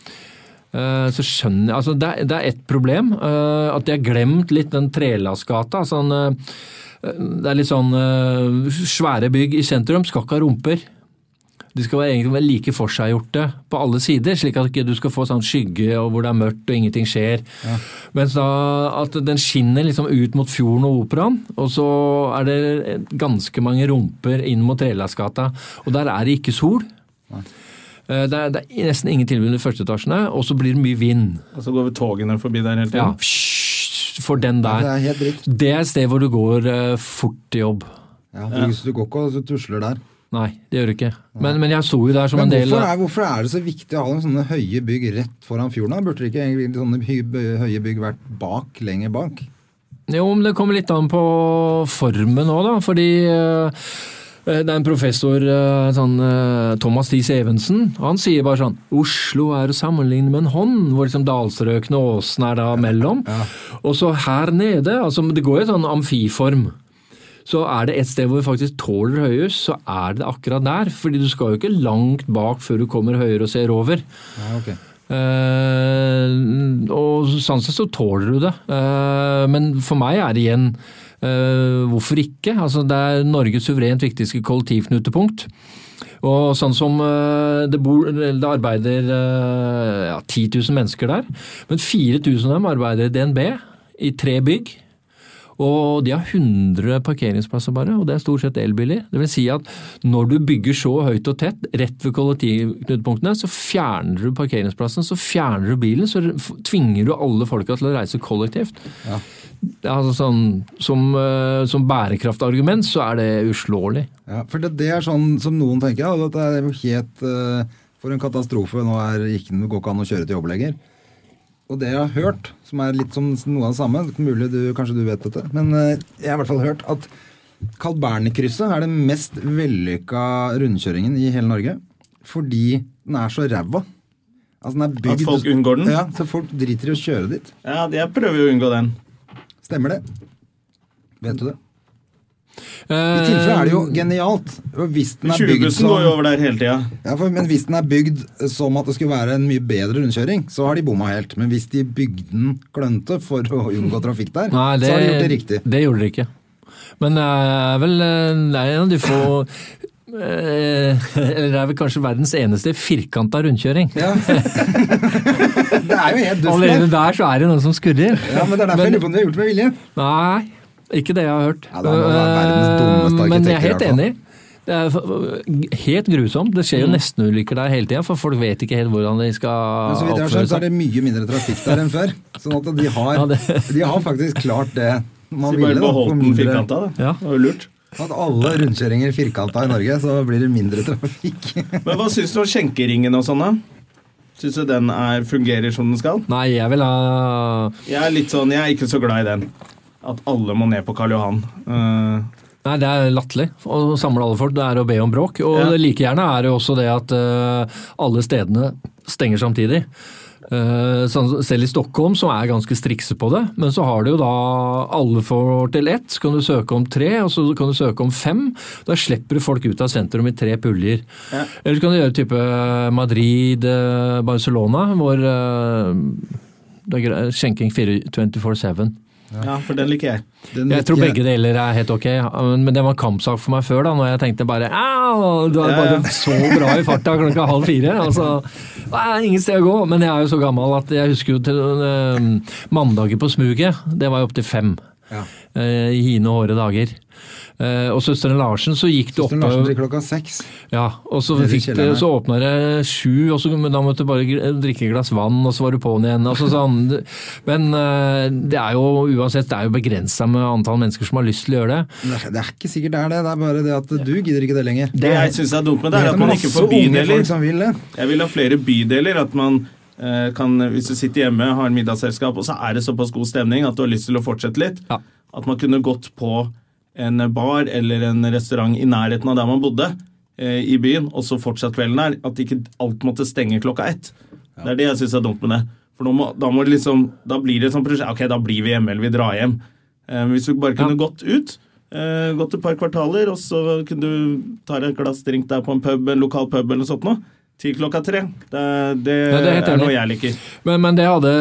Speaker 3: så skjønner jeg altså det, er, det er ett problem. eh, At de har glemt litt den Trelasgata. Sånn, eh, det er litt sånn eh, Svære bygg i sentrum skal ikke ha rumper. De skal være egentlig være like forseggjorte på alle sider, slik at du skal få sånn skygge og hvor det er mørkt og ingenting skjer. Mens da at den skinner liksom ut mot fjorden og operaen, og så er det ganske mange rumper inn mot Trelasgata. Og der er det ikke sol. Eh, Det er, det er nesten ingen tilbud under førsteetasjene, første etasjene, og så blir det mye vind.
Speaker 1: Og så går vi togene forbi der hele tiden?
Speaker 3: Ja, for den
Speaker 2: Det
Speaker 3: der.
Speaker 2: er helt dritt.
Speaker 3: Det er et sted hvor du går eh, fort til jobb.
Speaker 2: Ja, du, du går ikke og tusler der.
Speaker 3: Nei, det gjør du ikke. Men, men jeg sto jo der som
Speaker 2: Men
Speaker 3: en del
Speaker 2: hvorfor er, hvorfor er det så viktig å ha sånne høye bygg rett foran fjorden? da? Burde det ikke egentlig sånne høye bygg vært bak, lenger bak?
Speaker 3: Jo, men det kommer litt an på formen òg, da. Fordi eh, det er en professor, eh, sånn, eh, Thomas Thies Evensen, han sier bare sånn Oslo er å sammenligne med en hånd, hvor liksom dalstrøkene og åsen er da mellom. Og så her nede, altså det går i sånn amfiform. Så er det et sted hvor vi faktisk tåler høyhus, så er det akkurat der. Fordi du skal jo ikke langt bak før du kommer høyere og ser over.
Speaker 2: Ja, okay.
Speaker 3: Eh, og sånn sett så tåler du det. Eh, men for meg er det igjen eh, hvorfor ikke? Altså, det er Norges suverent viktigste kollektivknutepunkt. Og sånn som uh, det, bor, det arbeider uh, ja, 10 000 mennesker der, men 4000 av dem arbeider i DNB i tre bygg. Og de har 100 parkeringsplasser bare, og det er stort sett elbiler. Det vil si at når du bygger så høyt og tett rett ved kollektivknutepunktene, så fjerner du parkeringsplassen, så fjerner du bilen, så tvinger du alle folka til å reise kollektivt.
Speaker 2: Ja.
Speaker 3: Altså sånn, som, eh, som bærekraftargument så er det uslåelig.
Speaker 2: Ja, for det, det er sånn som noen tenker, at det er helt eh, for en katastrofe. Nå er, ikke, går ikke an å kjøre til jobb lenger. Og det jeg har hørt, som er litt som noe av det samme, mulig du, kanskje du vet dette, men eh, jeg har i hvert fall hørt at Kalbernekrysset er den mest vellykka rundkjøringen i hele Norge. Fordi den er så ræva. Altså, den er bygd,
Speaker 1: At folk unngår den?
Speaker 2: Ja, så folk driter i å kjøre dit.
Speaker 1: Ja, jeg prøver jo å unngå den.
Speaker 2: Stemmer det? Vet du det?
Speaker 3: I
Speaker 2: tilfelle er det jo genialt. Hvis den er bygd
Speaker 1: 20-bussen går jo over der hele tida.
Speaker 2: Ja, for, men hvis den er bygd som at det skulle være en mye bedre rundkjøring, så har de bomma helt. Men hvis de bygde den klønete for å unngå trafikk der,
Speaker 3: Nei, det,
Speaker 2: så har de gjort det riktig.
Speaker 3: Det gjorde de ikke. Men det er vel eh, det er en av de få eh, Eller det er vel kanskje verdens eneste firkanta rundkjøring.
Speaker 2: Ja. det er jo helt dust
Speaker 3: Allerede
Speaker 2: der.
Speaker 3: så er det noe som skurrer.
Speaker 2: Ja, men det er derfor jeg lurer på om de har gjort det med vilje.
Speaker 3: Nei, ikke det jeg har hørt.
Speaker 2: Ja, det er verdens dummeste
Speaker 3: Eh, Men jeg er helt enig. Det er helt grusomt. Det skjer jo nestenulykker der hele tida, for folk vet ikke helt hvordan de skal
Speaker 2: Men
Speaker 3: seg.
Speaker 2: så vidt jeg har
Speaker 3: oppføre
Speaker 2: skjønt, så er det mye mindre trafikk der enn før. Sånn at de har,
Speaker 3: Ja,
Speaker 2: de har faktisk klart det man
Speaker 1: Så
Speaker 2: de
Speaker 1: bare
Speaker 2: da,
Speaker 1: beholdt den
Speaker 2: mindre-
Speaker 1: firkanta, da.
Speaker 3: Ja.
Speaker 1: Det var jo lurt.
Speaker 2: At alle rundkjøringer firkanta i Norge, så blir det mindre trafikk.
Speaker 1: Men hva syns du om skjenkeringen og sånn, da? Syns du den er, fungerer som den skal?
Speaker 3: Nei, jeg vil ha
Speaker 1: Jeg er litt sånn, jeg er ikke så glad i den. At alle må ned på Karl Johan. Uh,
Speaker 3: Nei, det er latterlig å samle alle folk. Det er å be om bråk. Og
Speaker 1: Ja.
Speaker 3: like gjerne er det også det at uh, alle stedene stenger samtidig. Eh, sånn, selv i Stockholm, som er ganske strikse på det, men så har du jo da alle får til ett, så kan du søke om tre, og så kan du søke om fem. Da slipper du folk ut av sentrum i tre puljer.
Speaker 1: Ja.
Speaker 3: Eller så kan du gjøre type Madrid, Barcelona, hvor uh, det er skjenking 24-7.
Speaker 1: Ja, for den liker jeg.
Speaker 2: Den
Speaker 3: Jeg tror begge deler er helt ok, men det var kampsak for meg før, da, når jeg tenkte bare Au! Du er bare så bra i farta klokka halv fire. Altså, det er ingen sted å gå. Men jeg er jo så gammel at jeg husker jo til øh, mandager på smuget. Det var jo opptil fem.
Speaker 2: Ja.
Speaker 3: eh, I hine og hårde dager. Eh, og søsteren Larsen så gikk det
Speaker 2: opp
Speaker 3: Søsteren
Speaker 2: Larsen til klokka seks.
Speaker 3: ja, og så, fikk det, så åpna det sju, og så, men da måtte du bare drikke et glass vann, og så var du på'n igjen. Altså, sånn. Men eh, det er jo uansett det er jo begrensa med antall mennesker som har lyst til å gjøre det.
Speaker 2: Det er, ikke sikkert det er det, det er bare det at du gidder ikke det lenger.
Speaker 1: Det jeg syns er dumt med det, er at man ikke får bydeler.
Speaker 2: vil.
Speaker 1: Jeg vil ha flere bydeler. At man kan, hvis du sitter hjemme, har en middagsselskap, og så er det såpass god stemning at du har lyst til å fortsette litt,
Speaker 3: Ja.
Speaker 1: at man kunne gått på en bar eller en restaurant i nærheten av der man bodde eh, i byen, og så fortsatt kvelden der. At ikke alt måtte stenge klokka ett. Det er det jeg syns er dumt med det. For må, da, må det liksom, da blir det et sånt prosjekt Ok, da blir vi hjemme, eller vi drar hjem. Eh, hvis du bare kunne
Speaker 3: Ja.
Speaker 1: gått ut, eh, gått et par kvartaler, og så kunne du ta deg et glass drink der på en pub, en lokal pub eller noe sånt noe. Til klokka tre. Det, det,
Speaker 3: Ja, det er
Speaker 1: er noe jeg liker.
Speaker 3: Men, men det hadde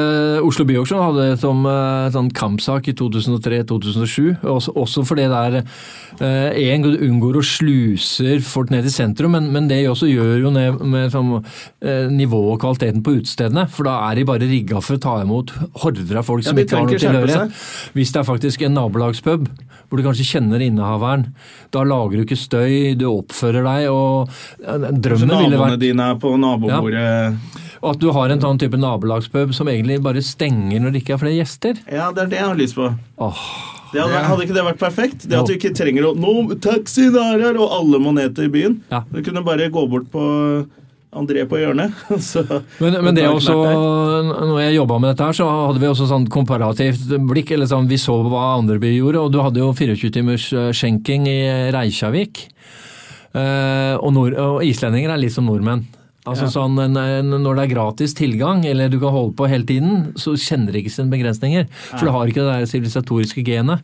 Speaker 3: Oslo Byauksjon hadde som eh, sånn kampsak i 2003-2007. Også, også fordi der én unngår å sluser folk ned til sentrum, men, men det også gjør jo ned med sånn, eh, nivået og kvaliteten på utestedene. For da er de bare rigga for å ta imot horder av folk
Speaker 1: Ja,
Speaker 3: som ikke har noe tilhørighet. Hvis det er faktisk en nabolagspub hvor du kanskje kjenner innehaveren, da lager du ikke støy, du oppfører deg, og drømmen ville vært
Speaker 1: dine er på nabobordet.
Speaker 3: og at du har en sånn type nabolagspub som egentlig bare stenger når det ikke er flere gjester.
Speaker 1: Ja, det er det jeg har lyst på.
Speaker 3: Åh,
Speaker 1: Det hadde, hadde ikke det vært perfekt? Det at du ikke trenger å Nå, taxien er her! Og alle må ned til byen.
Speaker 3: Ja.
Speaker 1: Du kunne bare gå bort på André på hjørnet. Så,
Speaker 3: Men, men det
Speaker 1: er
Speaker 3: også, når jeg jobba med dette her, så hadde vi også sånn komparativt blikk. eller sånn, Vi så hva andre byer gjorde, og du hadde jo 24 timers eh, skjenking i Reykjavik. Eh, og, nord, og islendinger er litt som nordmenn. Altså sånn, en, en, Når det er gratis tilgang, eller du kan holde på hele tiden, så kjenner det ikke sine begrensninger. For du har ikke det der sivilisatoriske genet.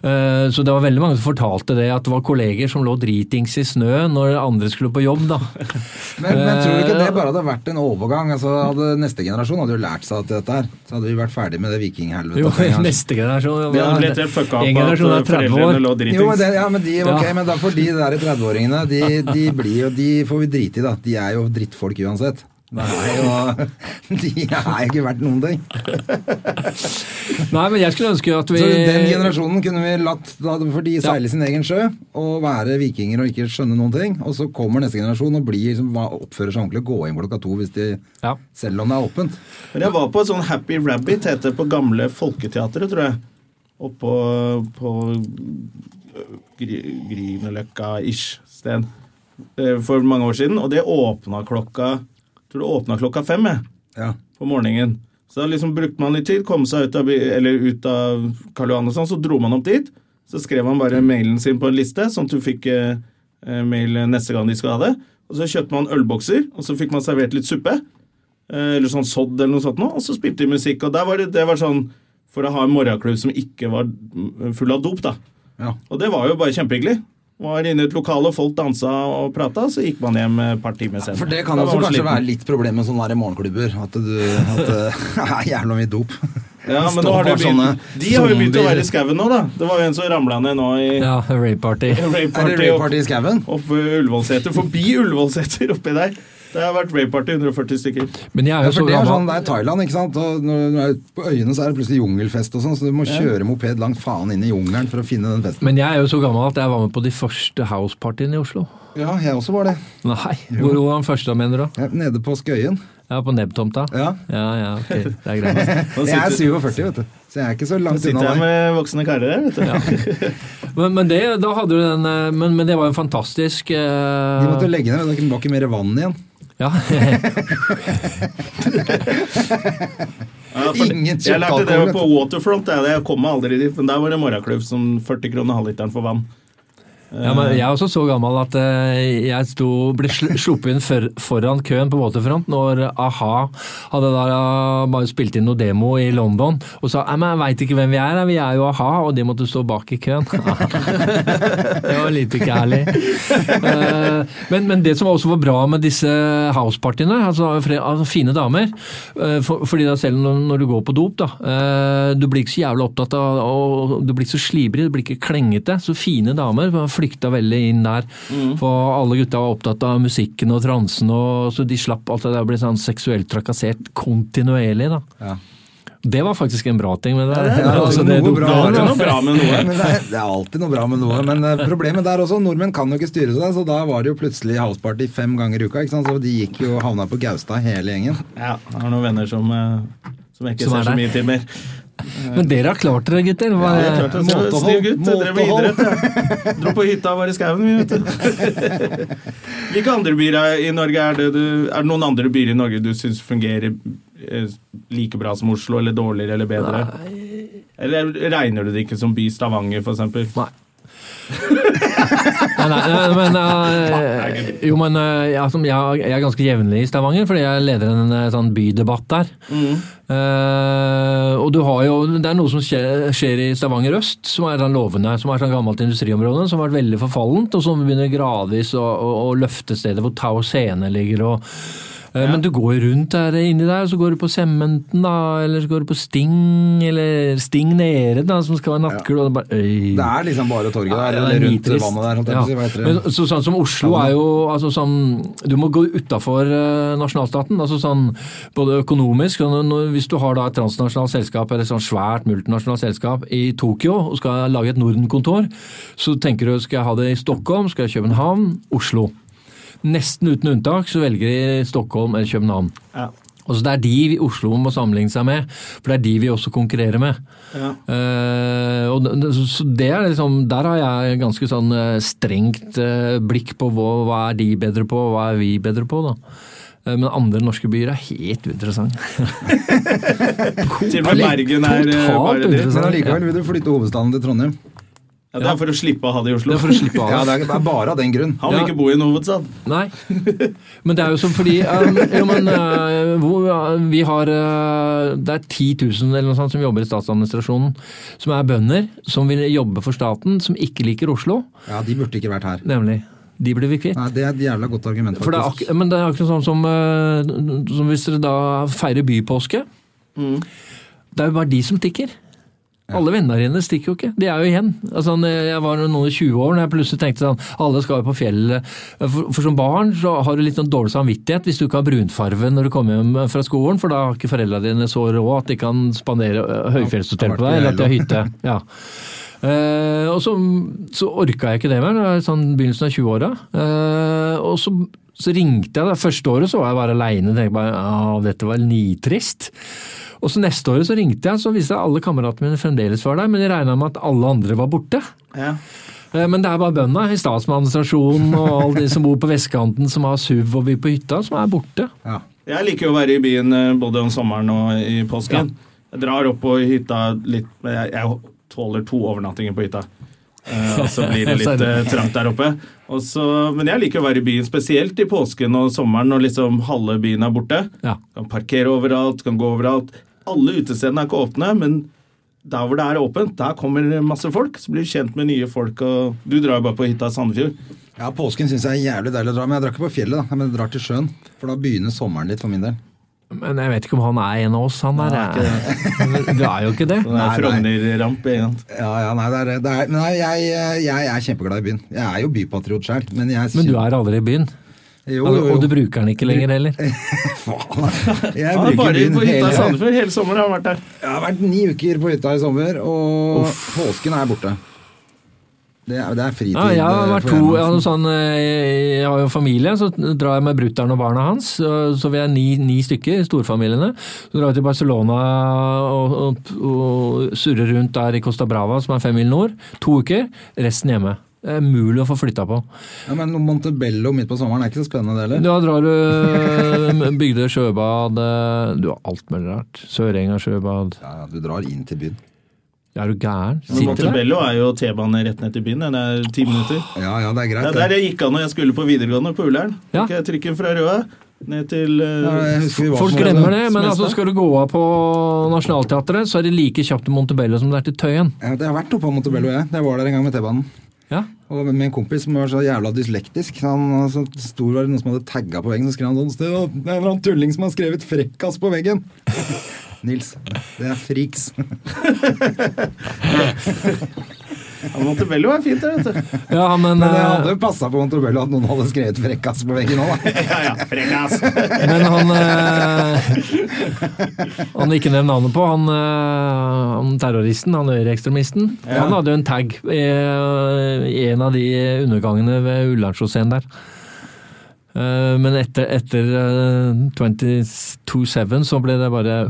Speaker 3: Eh, så det var veldig mange som fortalte det, at det var kolleger som lå dritings i snø når andre skulle på jobb. da.
Speaker 2: Men, men tror du ikke det bare hadde vært en overgang? Altså, hadde Neste generasjon hadde jo lært seg til dette her. Så hadde vi vært ferdig med det vikinghelvetet.
Speaker 3: Jo, neste generasjon
Speaker 1: Det hadde blitt helt fucka opp at
Speaker 3: er 30 år.
Speaker 1: foreldrene lå dritings.
Speaker 2: Jo, men, det, ja, men, de, ok,
Speaker 3: Ja.
Speaker 2: men da for de der 30-åringene, de, de blir jo De får vi drite i, da. De er jo drittfolk uansett. Nei, og de er ikke verdt noen ting.
Speaker 3: Nei, men jeg skulle ønske at vi
Speaker 2: Så den generasjonen kunne vi latt for de seile sin egen sjø og være vikinger og ikke skjønne noen ting. Og så kommer neste generasjon og blir, liksom, oppfører seg ordentlig og går inn klokka to hvis de,
Speaker 3: Ja.
Speaker 2: selv om det er åpent.
Speaker 1: Men jeg var på et sånn Happy Rabbit, heter det på gamle Folketeatret, tror jeg. Oppå på øh, Grünerløkka-ish sted for mange år siden. Og det åpna klokka Jeg tror det åpna klokka fem jeg,
Speaker 2: Ja.
Speaker 1: på morgenen. Så da liksom brukte man litt tid, kom seg ut av, eller ut av Karl Johan og sånn, så dro man opp dit. Så skrev man bare mailen sin på en liste, sånn at du fikk eh, eh, mail neste gang de skulle ha det. Og så kjøpte man ølbokser, og så fikk man servert litt suppe. Eh, eller sånn sodd eller noe sånt noe, og så spilte de musikk. Og der var det, det var sånn for å ha en morgenklubb som ikke var mm, full av dop, da.
Speaker 2: Ja.
Speaker 1: Og det var jo bare kjempehyggelig. Var inne i et lokale, folk dansa og prata, så gikk man hjem et par timer senere.
Speaker 2: For det kan også kanskje
Speaker 1: sliten.
Speaker 2: være litt problem med sånne morgenklubber. At du at det er jævla mye dop.
Speaker 1: Ja, men nå har
Speaker 2: du
Speaker 1: begynt, de har jo begynt å være i skauen nå, da. Det var jo en som ramla ned nå i
Speaker 3: Ja, rave party.
Speaker 1: rave
Speaker 2: Er det
Speaker 1: party
Speaker 2: rave party i skauen?
Speaker 1: opp Ullevålseter. Forbi Ullevålseter oppi der. Det har vært rave party 140 stykker.
Speaker 3: Men jeg er
Speaker 2: Ja,
Speaker 3: jo så
Speaker 2: gammel. det er sånn, det er Thailand, ikke sant? Og når du er på øyene så er det plutselig jungelfest og sånn, så du må kjøre moped langt faen inn i jungelen for å finne den festen.
Speaker 3: Men jeg er jo så gammel at jeg var med på de første housepartyene i Oslo.
Speaker 2: Ja, jeg også var det.
Speaker 3: Nei, hvor var den første, mener du?
Speaker 2: Ja, nede på Skøyen.
Speaker 3: Ja, på Nebbtomta?
Speaker 2: Ja.
Speaker 3: ja, ja, ok, det er greit.
Speaker 2: Jeg er 47, vet du. Så jeg er ikke så langt
Speaker 1: nå
Speaker 2: langt
Speaker 1: sitter jeg med voksne karer her, vet du.
Speaker 3: Men, men, det, da hadde du den, eh, men, men det var jo en fantastisk uh...
Speaker 2: De måtte legge ned, det var ikke mer vann igjen.
Speaker 3: Ja,
Speaker 1: Ja,
Speaker 2: Ingen
Speaker 1: jeg lærte det på Waterfront. Jeg, jeg kom aldri dit, men der var det morgenklubb som 40 kroner halvliteren for vann.
Speaker 3: Ja, men jeg er også så gammel at eh, jeg sto, ble sluppet inn for, foran køen på Waterfront når a-ha hadde da eh, bare spilt inn noe demo i London og sa «Nei, men jeg veit ikke hvem vi er, vi er jo a-ha, og de måtte stå bak i køen. det var litt ikke ærlig. Eh, men, men det som også var bra med disse housepartyene, altså, altså fine damer for, fordi da selv når, du går på dop, da, du blir ikke så jævlig opptatt av og Du blir ikke så slibrig, du blir ikke klengete. Så fine damer var flykta veldig inn der. For alle gutta var opptatt av musikken og transen, og, så de slapp alt det der å bli sånn seksuelt trakassert kontinuerlig. da.
Speaker 2: Ja.
Speaker 3: Det var faktisk en bra ting med det.
Speaker 2: det er. Men det, alltid noe bra med noe. Men eh, problemet der også, nordmenn kan jo ikke styre seg, så da var det jo plutselig houseparty fem ganger i uka. ikke sant? Så de gikk jo og havna på Gaustad hele gjengen.
Speaker 1: Ja, jeg har noen venner som, eh, som jeg ikke
Speaker 3: Som er
Speaker 1: ser så mye til mer.
Speaker 3: Men dere har klart dere, gutter. Hva,
Speaker 1: Ja, er klart, altså,
Speaker 2: Måtehold,
Speaker 1: Snill gutt. Drev med idrett. jeg. Dro på hytta og var i skauen, vi, vet du. Hvilke andre byer er- i Norge er det du Er det noen andre byer i Norge du syns fungerer eh, like bra som Oslo, eller dårligere eller bedre? Eller regner du det ikke som by Stavanger, eksempel?
Speaker 3: Nei. Nei, nei, men, uh, jo, men uh, jeg, jeg, er ganske jevnlig i Stavanger, fordi jeg leder en eh, sånn bydebatt der. Eh, og du har jo, Det er noe som skjer, skjer i Stavanger øst, som er sånn lovende, som er sånn gammelt industriområde, som har vært veldig forfallent, og som begynner gradvis å, å, å løfte stedet hvor Tau Scene ligger. og eh, Men du går rundt der inni der, så går du på Sementen, da, eller så går du på Sting, eller Sting nede, da, som skal være nattklubb. og det bare, øy.
Speaker 2: Det er liksom bare torget der,
Speaker 3: Ja, er
Speaker 2: eller rundt
Speaker 3: nitrist.
Speaker 2: vannet der. si, det?
Speaker 3: Men, så, sånn som Oslo er jo altså sånn, Du må gå utafor nasjonalstaten. altså sånn Både økonomisk når, Hvis du har da et transnasjonalt selskap eller sånn svært multinasjonalt selskap i Tokyo og skal lage et Norden-kontor, så tenker du skal jeg ha det i Stockholm, skal jeg i København, Oslo. Nesten uten unntak så velger de Stockholm eller København.
Speaker 1: Ja.
Speaker 3: Og så Det er de vi Oslo må sammenligne seg med, for det er de vi også konkurrerer med.
Speaker 1: Ja.
Speaker 3: Uh, og det- så- det er liksom, Der har jeg ganske sånn eh, strengt eh, blikk på hva, hva er de bedre på, og hva er vi bedre på. da. Men andre norske byer er helt uinteressante.
Speaker 1: Til og med Bergen er
Speaker 3: Totalt
Speaker 1: bare dritt.
Speaker 3: uinteressant.
Speaker 2: Men allikevel vil du flytte hovedstaden til Trondheim.
Speaker 1: Ja, det er for å slippe å ha det i Oslo.
Speaker 3: Det er for å slippe av.
Speaker 2: Ja, det er det er bare av den grunn.
Speaker 1: Han vil
Speaker 3: Ja.
Speaker 1: ikke bo i en hovedstad.
Speaker 3: Nei, men det er jo som fordi um, jo, men, uh, hvor, uh, Vi har uh, Det er 10 000 eller noe sånt som jobber i statsadministrasjonen, som er bønder, som vil jobbe for staten, som ikke liker Oslo.
Speaker 2: Ja, De burde ikke vært her.
Speaker 3: Nemlig. De blir vi kvitt.
Speaker 2: Nei, Det er et jævla godt argument,
Speaker 3: For det er
Speaker 2: faktisk.
Speaker 3: men det er akkurat sånn som, uh, som hvis dere da feirer bypåske. Det er jo bare de som Alle vennene dine stikker jo ikke. De er jo igjen. Altså, jeg var noen og 20 år når jeg plutselig tenkte sånn Alle skal jo på fjellet. For, for som barn så har du litt sånn dårlig samvittighet hvis du ikke har brunfarve når du kommer hjem fra skolen, for da har ikke foreldrene dine så råd at de kan spandere øh, høyfjellshotell på deg, eller at de har hytte. Ja. Uh, og så, så orka jeg ikke det mer, sånn begynnelsen av 20-åra. Uh, og så, så ringte jeg, det første året så var jeg bare aleine tenkte bare ja, dette var nitrist. Og så neste året så ringte jeg, så viste jeg alle kameratene mine fremdeles var der, men jeg regna med at alle andre var borte.
Speaker 1: Ja.
Speaker 3: Eh, Men det er bare bøndene i statsministrasjonen og alle de som bor på vestkanten som har SUV og vil på hytta, som er borte.
Speaker 2: Ja.
Speaker 1: Jeg liker jo å være i byen eh, både om sommeren og i påsken. Jeg drar opp på hytta litt men Jeg, jeg tåler to overnattinger på hytta. Eh, og så blir det litt eh, trangt der oppe. Og så, men jeg liker å være i byen, spesielt i påsken og sommeren når liksom halve byen er borte.
Speaker 3: Ja.
Speaker 1: Kan parkere overalt, kan gå overalt. Alle utestedene er ikke åpne, men der hvor det er åpent, der kommer masse folk. Så blir du kjent med nye folk. og Du drar jo bare på hytta i Sandefjord.
Speaker 2: Ja, Påsken syns jeg er jævlig deilig å dra, men jeg drar ikke på fjellet. da, men jeg drar til sjøen. For da begynner sommeren litt for min del.
Speaker 3: Men jeg vet ikke om han er en av oss, han der. Du er jo ikke det.
Speaker 2: Nei, nei.
Speaker 1: Frogner-ramp. ikke sant?
Speaker 2: Ja, ja, nei, det er, det er, nei jeg, jeg er kjempeglad i byen. Jeg er jo bypatriot sjøl, men
Speaker 3: Men du er aldri i byen.
Speaker 2: Jo, jo, jo.
Speaker 3: Og du bruker den ikke lenger heller.
Speaker 2: Faen, jeg
Speaker 1: Han er
Speaker 2: bruker
Speaker 1: bare
Speaker 2: byen
Speaker 1: på hytta i Sandefjord. Hele sommeren har han vært der.
Speaker 2: Jeg har vært ni uker på hytta i sommer, og påsken er borte. Det er, det er fritid.
Speaker 3: Ja, jeg har vært to, jeg har, sånn, eh, jeg har jo familie, så drar jeg med brutter'n og barna hans. Så vi er ni, ni stykker, storfamiliene. Så drar vi til Barcelona og, og, og surrer rundt der i Costa Brava, som er fem mil nord. To uker, resten hjemme. Det er mulig å få flytta på.
Speaker 2: Ja, men Montebello midt på sommeren er ikke så spennende, det heller.
Speaker 3: Da drar du bygde Bygdøy sjøbad, eh, du har alt mulig rart. Sørenga sjøbad.
Speaker 2: Ja, du drar inn til byen.
Speaker 3: Er du gæren? Sitter der?
Speaker 1: Montebello er jo T-bane rett ned til byen. Det er ti minutter.
Speaker 2: Ja, ja, det er
Speaker 1: Det
Speaker 2: greit.
Speaker 1: er der jeg gikk av når jeg skulle på videregående på Ullern.
Speaker 3: Ja.
Speaker 1: Okay, trikken fra Røa ned til eh,
Speaker 2: Ja, var
Speaker 3: Folk glemmer det, men altså skal du gå av på Nationaltheatret, så er det like kjapt til Montebello som det er til Tøyen.
Speaker 2: Ja, jeg har vært oppe på Montebello, jeg. Jeg var der en gang med T-banen.
Speaker 3: Ja.
Speaker 2: Og med en kompis som var så jævla dyslektisk. Han, så sto det noen som hadde tagga på veggen, så skrev han sånn sted, «Å, Det er en eller annen tulling som har skrevet 'frekkas' på veggen. Nils, det er friks.
Speaker 1: ja, Montebello er fint, det, vet du.
Speaker 3: Ja, men,
Speaker 2: Men det
Speaker 3: eh,
Speaker 2: hadde jo passa på Montebello at noen hadde skrevet 'frekkas' på veggen òg, da.
Speaker 1: Ja, ja, frekkas.
Speaker 3: men han eh, Han ikke nevne navnet på, han, eh, han terroristen, han høyreekstremisten. Han hadde jo en tag i, i en av de undergangene ved Ullandssjåseen der. Eh, Men etter, etter eh, 22-7 så ble det bare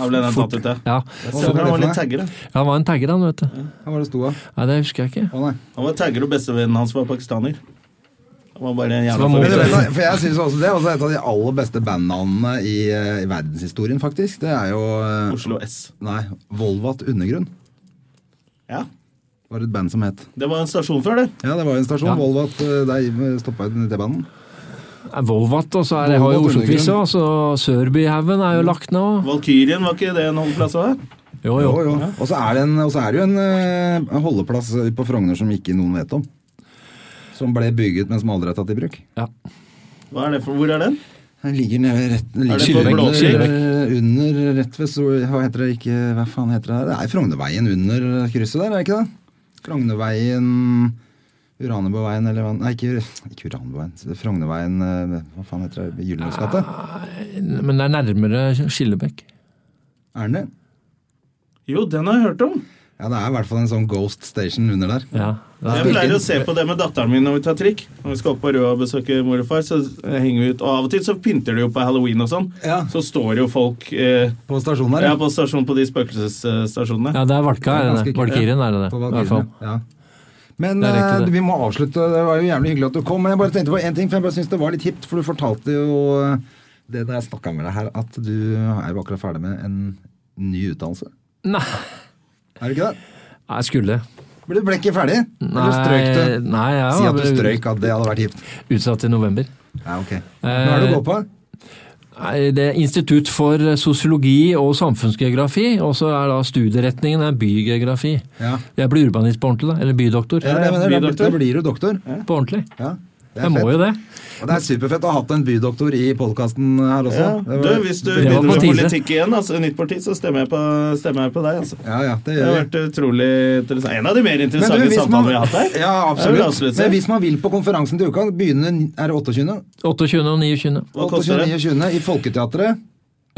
Speaker 1: Da ble den tatt ut, ja.
Speaker 3: Ja,
Speaker 1: han var litt tagger, da.
Speaker 3: han var en tagger, han, vet du.
Speaker 2: Hva var det sto av?
Speaker 3: Nei, det husker jeg ikke.
Speaker 2: Å nei.
Speaker 1: Han var tagger, og bestevennen hans var pakistaner. Han var bare en jævla
Speaker 2: for jeg synes også Det er også et av de aller beste bandnavnene i, eh, i verdenshistorien, faktisk. Det er jo eh,
Speaker 1: Oslo S.
Speaker 2: Nei, Volvat Undergrunn.
Speaker 1: Ja.
Speaker 2: var et band som het.
Speaker 1: Det var en stasjon før, det.
Speaker 2: Ja, det var en stasjon.
Speaker 3: Ja.
Speaker 2: Volvat eh, der stoppa T-banen.
Speaker 3: Eh, Volvat, og så er det, har jo Oslo-quiz òg, så Sørbyhaugen er jo lagt ned.
Speaker 1: Valkyrien, var ikke det en holdeplass òg?
Speaker 3: Jo,
Speaker 2: Jo,
Speaker 3: jo.
Speaker 2: jo. Og så er det, en, og så er det jo en, eh, en holdeplass på Frogner som ikke noen vet om. Som ble bygget, men som aldri er tatt i bruk.
Speaker 3: Ja.
Speaker 1: Hva er det for, hvor er den?
Speaker 2: Den ligger nede rett
Speaker 1: Er på
Speaker 2: under, under rett ved så, Hva heter det ikke Hva faen heter det? Det er Frognerveien under krysset der, er det ikke det? Frognerveien Uranebøveien eller hva Nei, ikke, ikke Uranienborgveien. Frognerveien eh, Hva faen heter det? Gyldenløs gate?
Speaker 3: Men det er nærmere Skillebekk.
Speaker 2: Er den det?
Speaker 1: Jo, den har jeg hørt om.
Speaker 2: Ja, det er i hvert fall en sånn Ghost Station under der.
Speaker 3: Ja.
Speaker 1: Jeg pleier å se på det med datteren min når vi tar trikk. Når vi skal opp på Røa og besøke mor og far, så henger vi ut. Og av og til så pynter de jo på halloween og sånn.
Speaker 2: Ja.
Speaker 1: Så står jo folk eh,
Speaker 2: På stasjonen her,
Speaker 1: ja, på stasjon på de spøkelsesstasjonene.
Speaker 3: ja, det er Valka? Valkyrien er det det.
Speaker 2: På
Speaker 3: I hvert fall.
Speaker 2: Valkyrien, ja. Men
Speaker 3: er
Speaker 2: eh,
Speaker 3: det.
Speaker 2: vi må avslutte. Det var jo jævlig hyggelig at du kom. Men jeg bare tenkte på en ting, for jeg bare synes det var litt hipt. For du fortalte jo eh, det da jeg snakka med deg her, at du er jo akkurat ferdig med en ny utdannelse.
Speaker 3: Nei,
Speaker 2: Er du ikke det?
Speaker 3: Nei, jeg skulle.
Speaker 2: Men du ble ikke ferdig?
Speaker 3: Nei,
Speaker 2: Eller strøyk du?
Speaker 3: Nei, ja,
Speaker 2: Si at du strøyk, at det hadde vært hipt.
Speaker 3: utsatt i november.
Speaker 2: Ja, ok. Hva er det du går på?
Speaker 3: Det er Institutt for sosiologi og samfunnsgeografi, og så er da studieretningen er bygeografi.
Speaker 2: Ja.
Speaker 3: Jeg blir urbanist på ordentlig, da. Eller bydoktor.
Speaker 2: Ja, det, da,
Speaker 1: bydoktor.
Speaker 2: da blir du doktor.
Speaker 3: På ordentlig.
Speaker 2: Ja, det er
Speaker 3: Jeg må
Speaker 2: fett.
Speaker 3: jo det.
Speaker 2: Og det er superfett å ha hatt en bydoktor i podkasten her også.
Speaker 1: Ja. Du, hvis du begynner med politikk igjen, altså nytt parti, så stemmer jeg på, stemmer jeg på deg. altså.
Speaker 2: ja, ja, det
Speaker 1: Det har vært utrolig interessant. En av de mer interessante
Speaker 2: du,
Speaker 1: samtalene
Speaker 2: man,
Speaker 1: vi har hatt her.
Speaker 2: ja, absolutt. Men hvis man vil på konferansen til uka, begynne, er det 28.
Speaker 3: 28. og 29.
Speaker 1: Hva koster det?
Speaker 2: 29. i Folketeatret.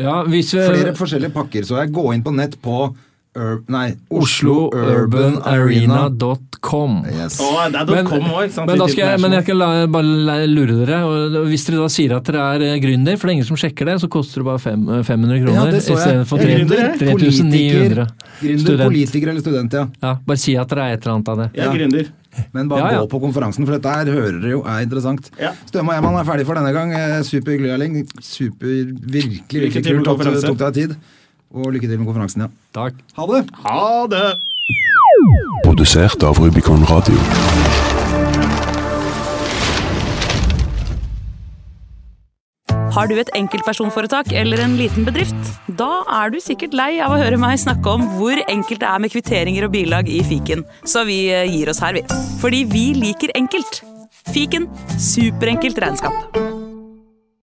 Speaker 3: Ja, hvis vi
Speaker 2: Flere forskjellige pakker, så jeg gå inn på nett på Ur nei,
Speaker 3: OsloUrbanArena.com.
Speaker 2: Yes.
Speaker 1: Å, det er .com også,
Speaker 3: men, da skal jeg, men jeg kan la, bare lure dere. Og hvis dere da sier at dere er eh, gründer, for det er ingen som sjekker det, så koster det bare fem, eh, 500 kroner
Speaker 2: ja,
Speaker 3: istedenfor
Speaker 1: Jeg er gründer, jeg.
Speaker 3: 3900.
Speaker 2: Gründer, politiker eller student, ja.
Speaker 3: Ja, bare si at dere er et eller annet av det.
Speaker 1: Jeg er gründer.
Speaker 2: Men bare
Speaker 3: Ja, ja.
Speaker 2: gå på konferansen, for dette her hører dere jo er interessant.
Speaker 1: Ja.
Speaker 2: Støme og Eman er ferdig for denne gang. Eh, Superhyggelig, Erling. Super, virkelig, virkelig kult at du tok deg tid. Og lykke til med konferansen, ja.
Speaker 3: Takk.
Speaker 2: Ha det!
Speaker 1: Ha det!
Speaker 4: Produsert av Rubicon Radio.
Speaker 5: Har du et enkeltpersonforetak eller en liten bedrift? Da er du sikkert lei av å høre meg snakke om hvor enkelt det er med kvitteringer og bilag i fiken, så vi eh, gir oss her, vi. Fordi vi liker enkelt. Fiken superenkelt regnskap.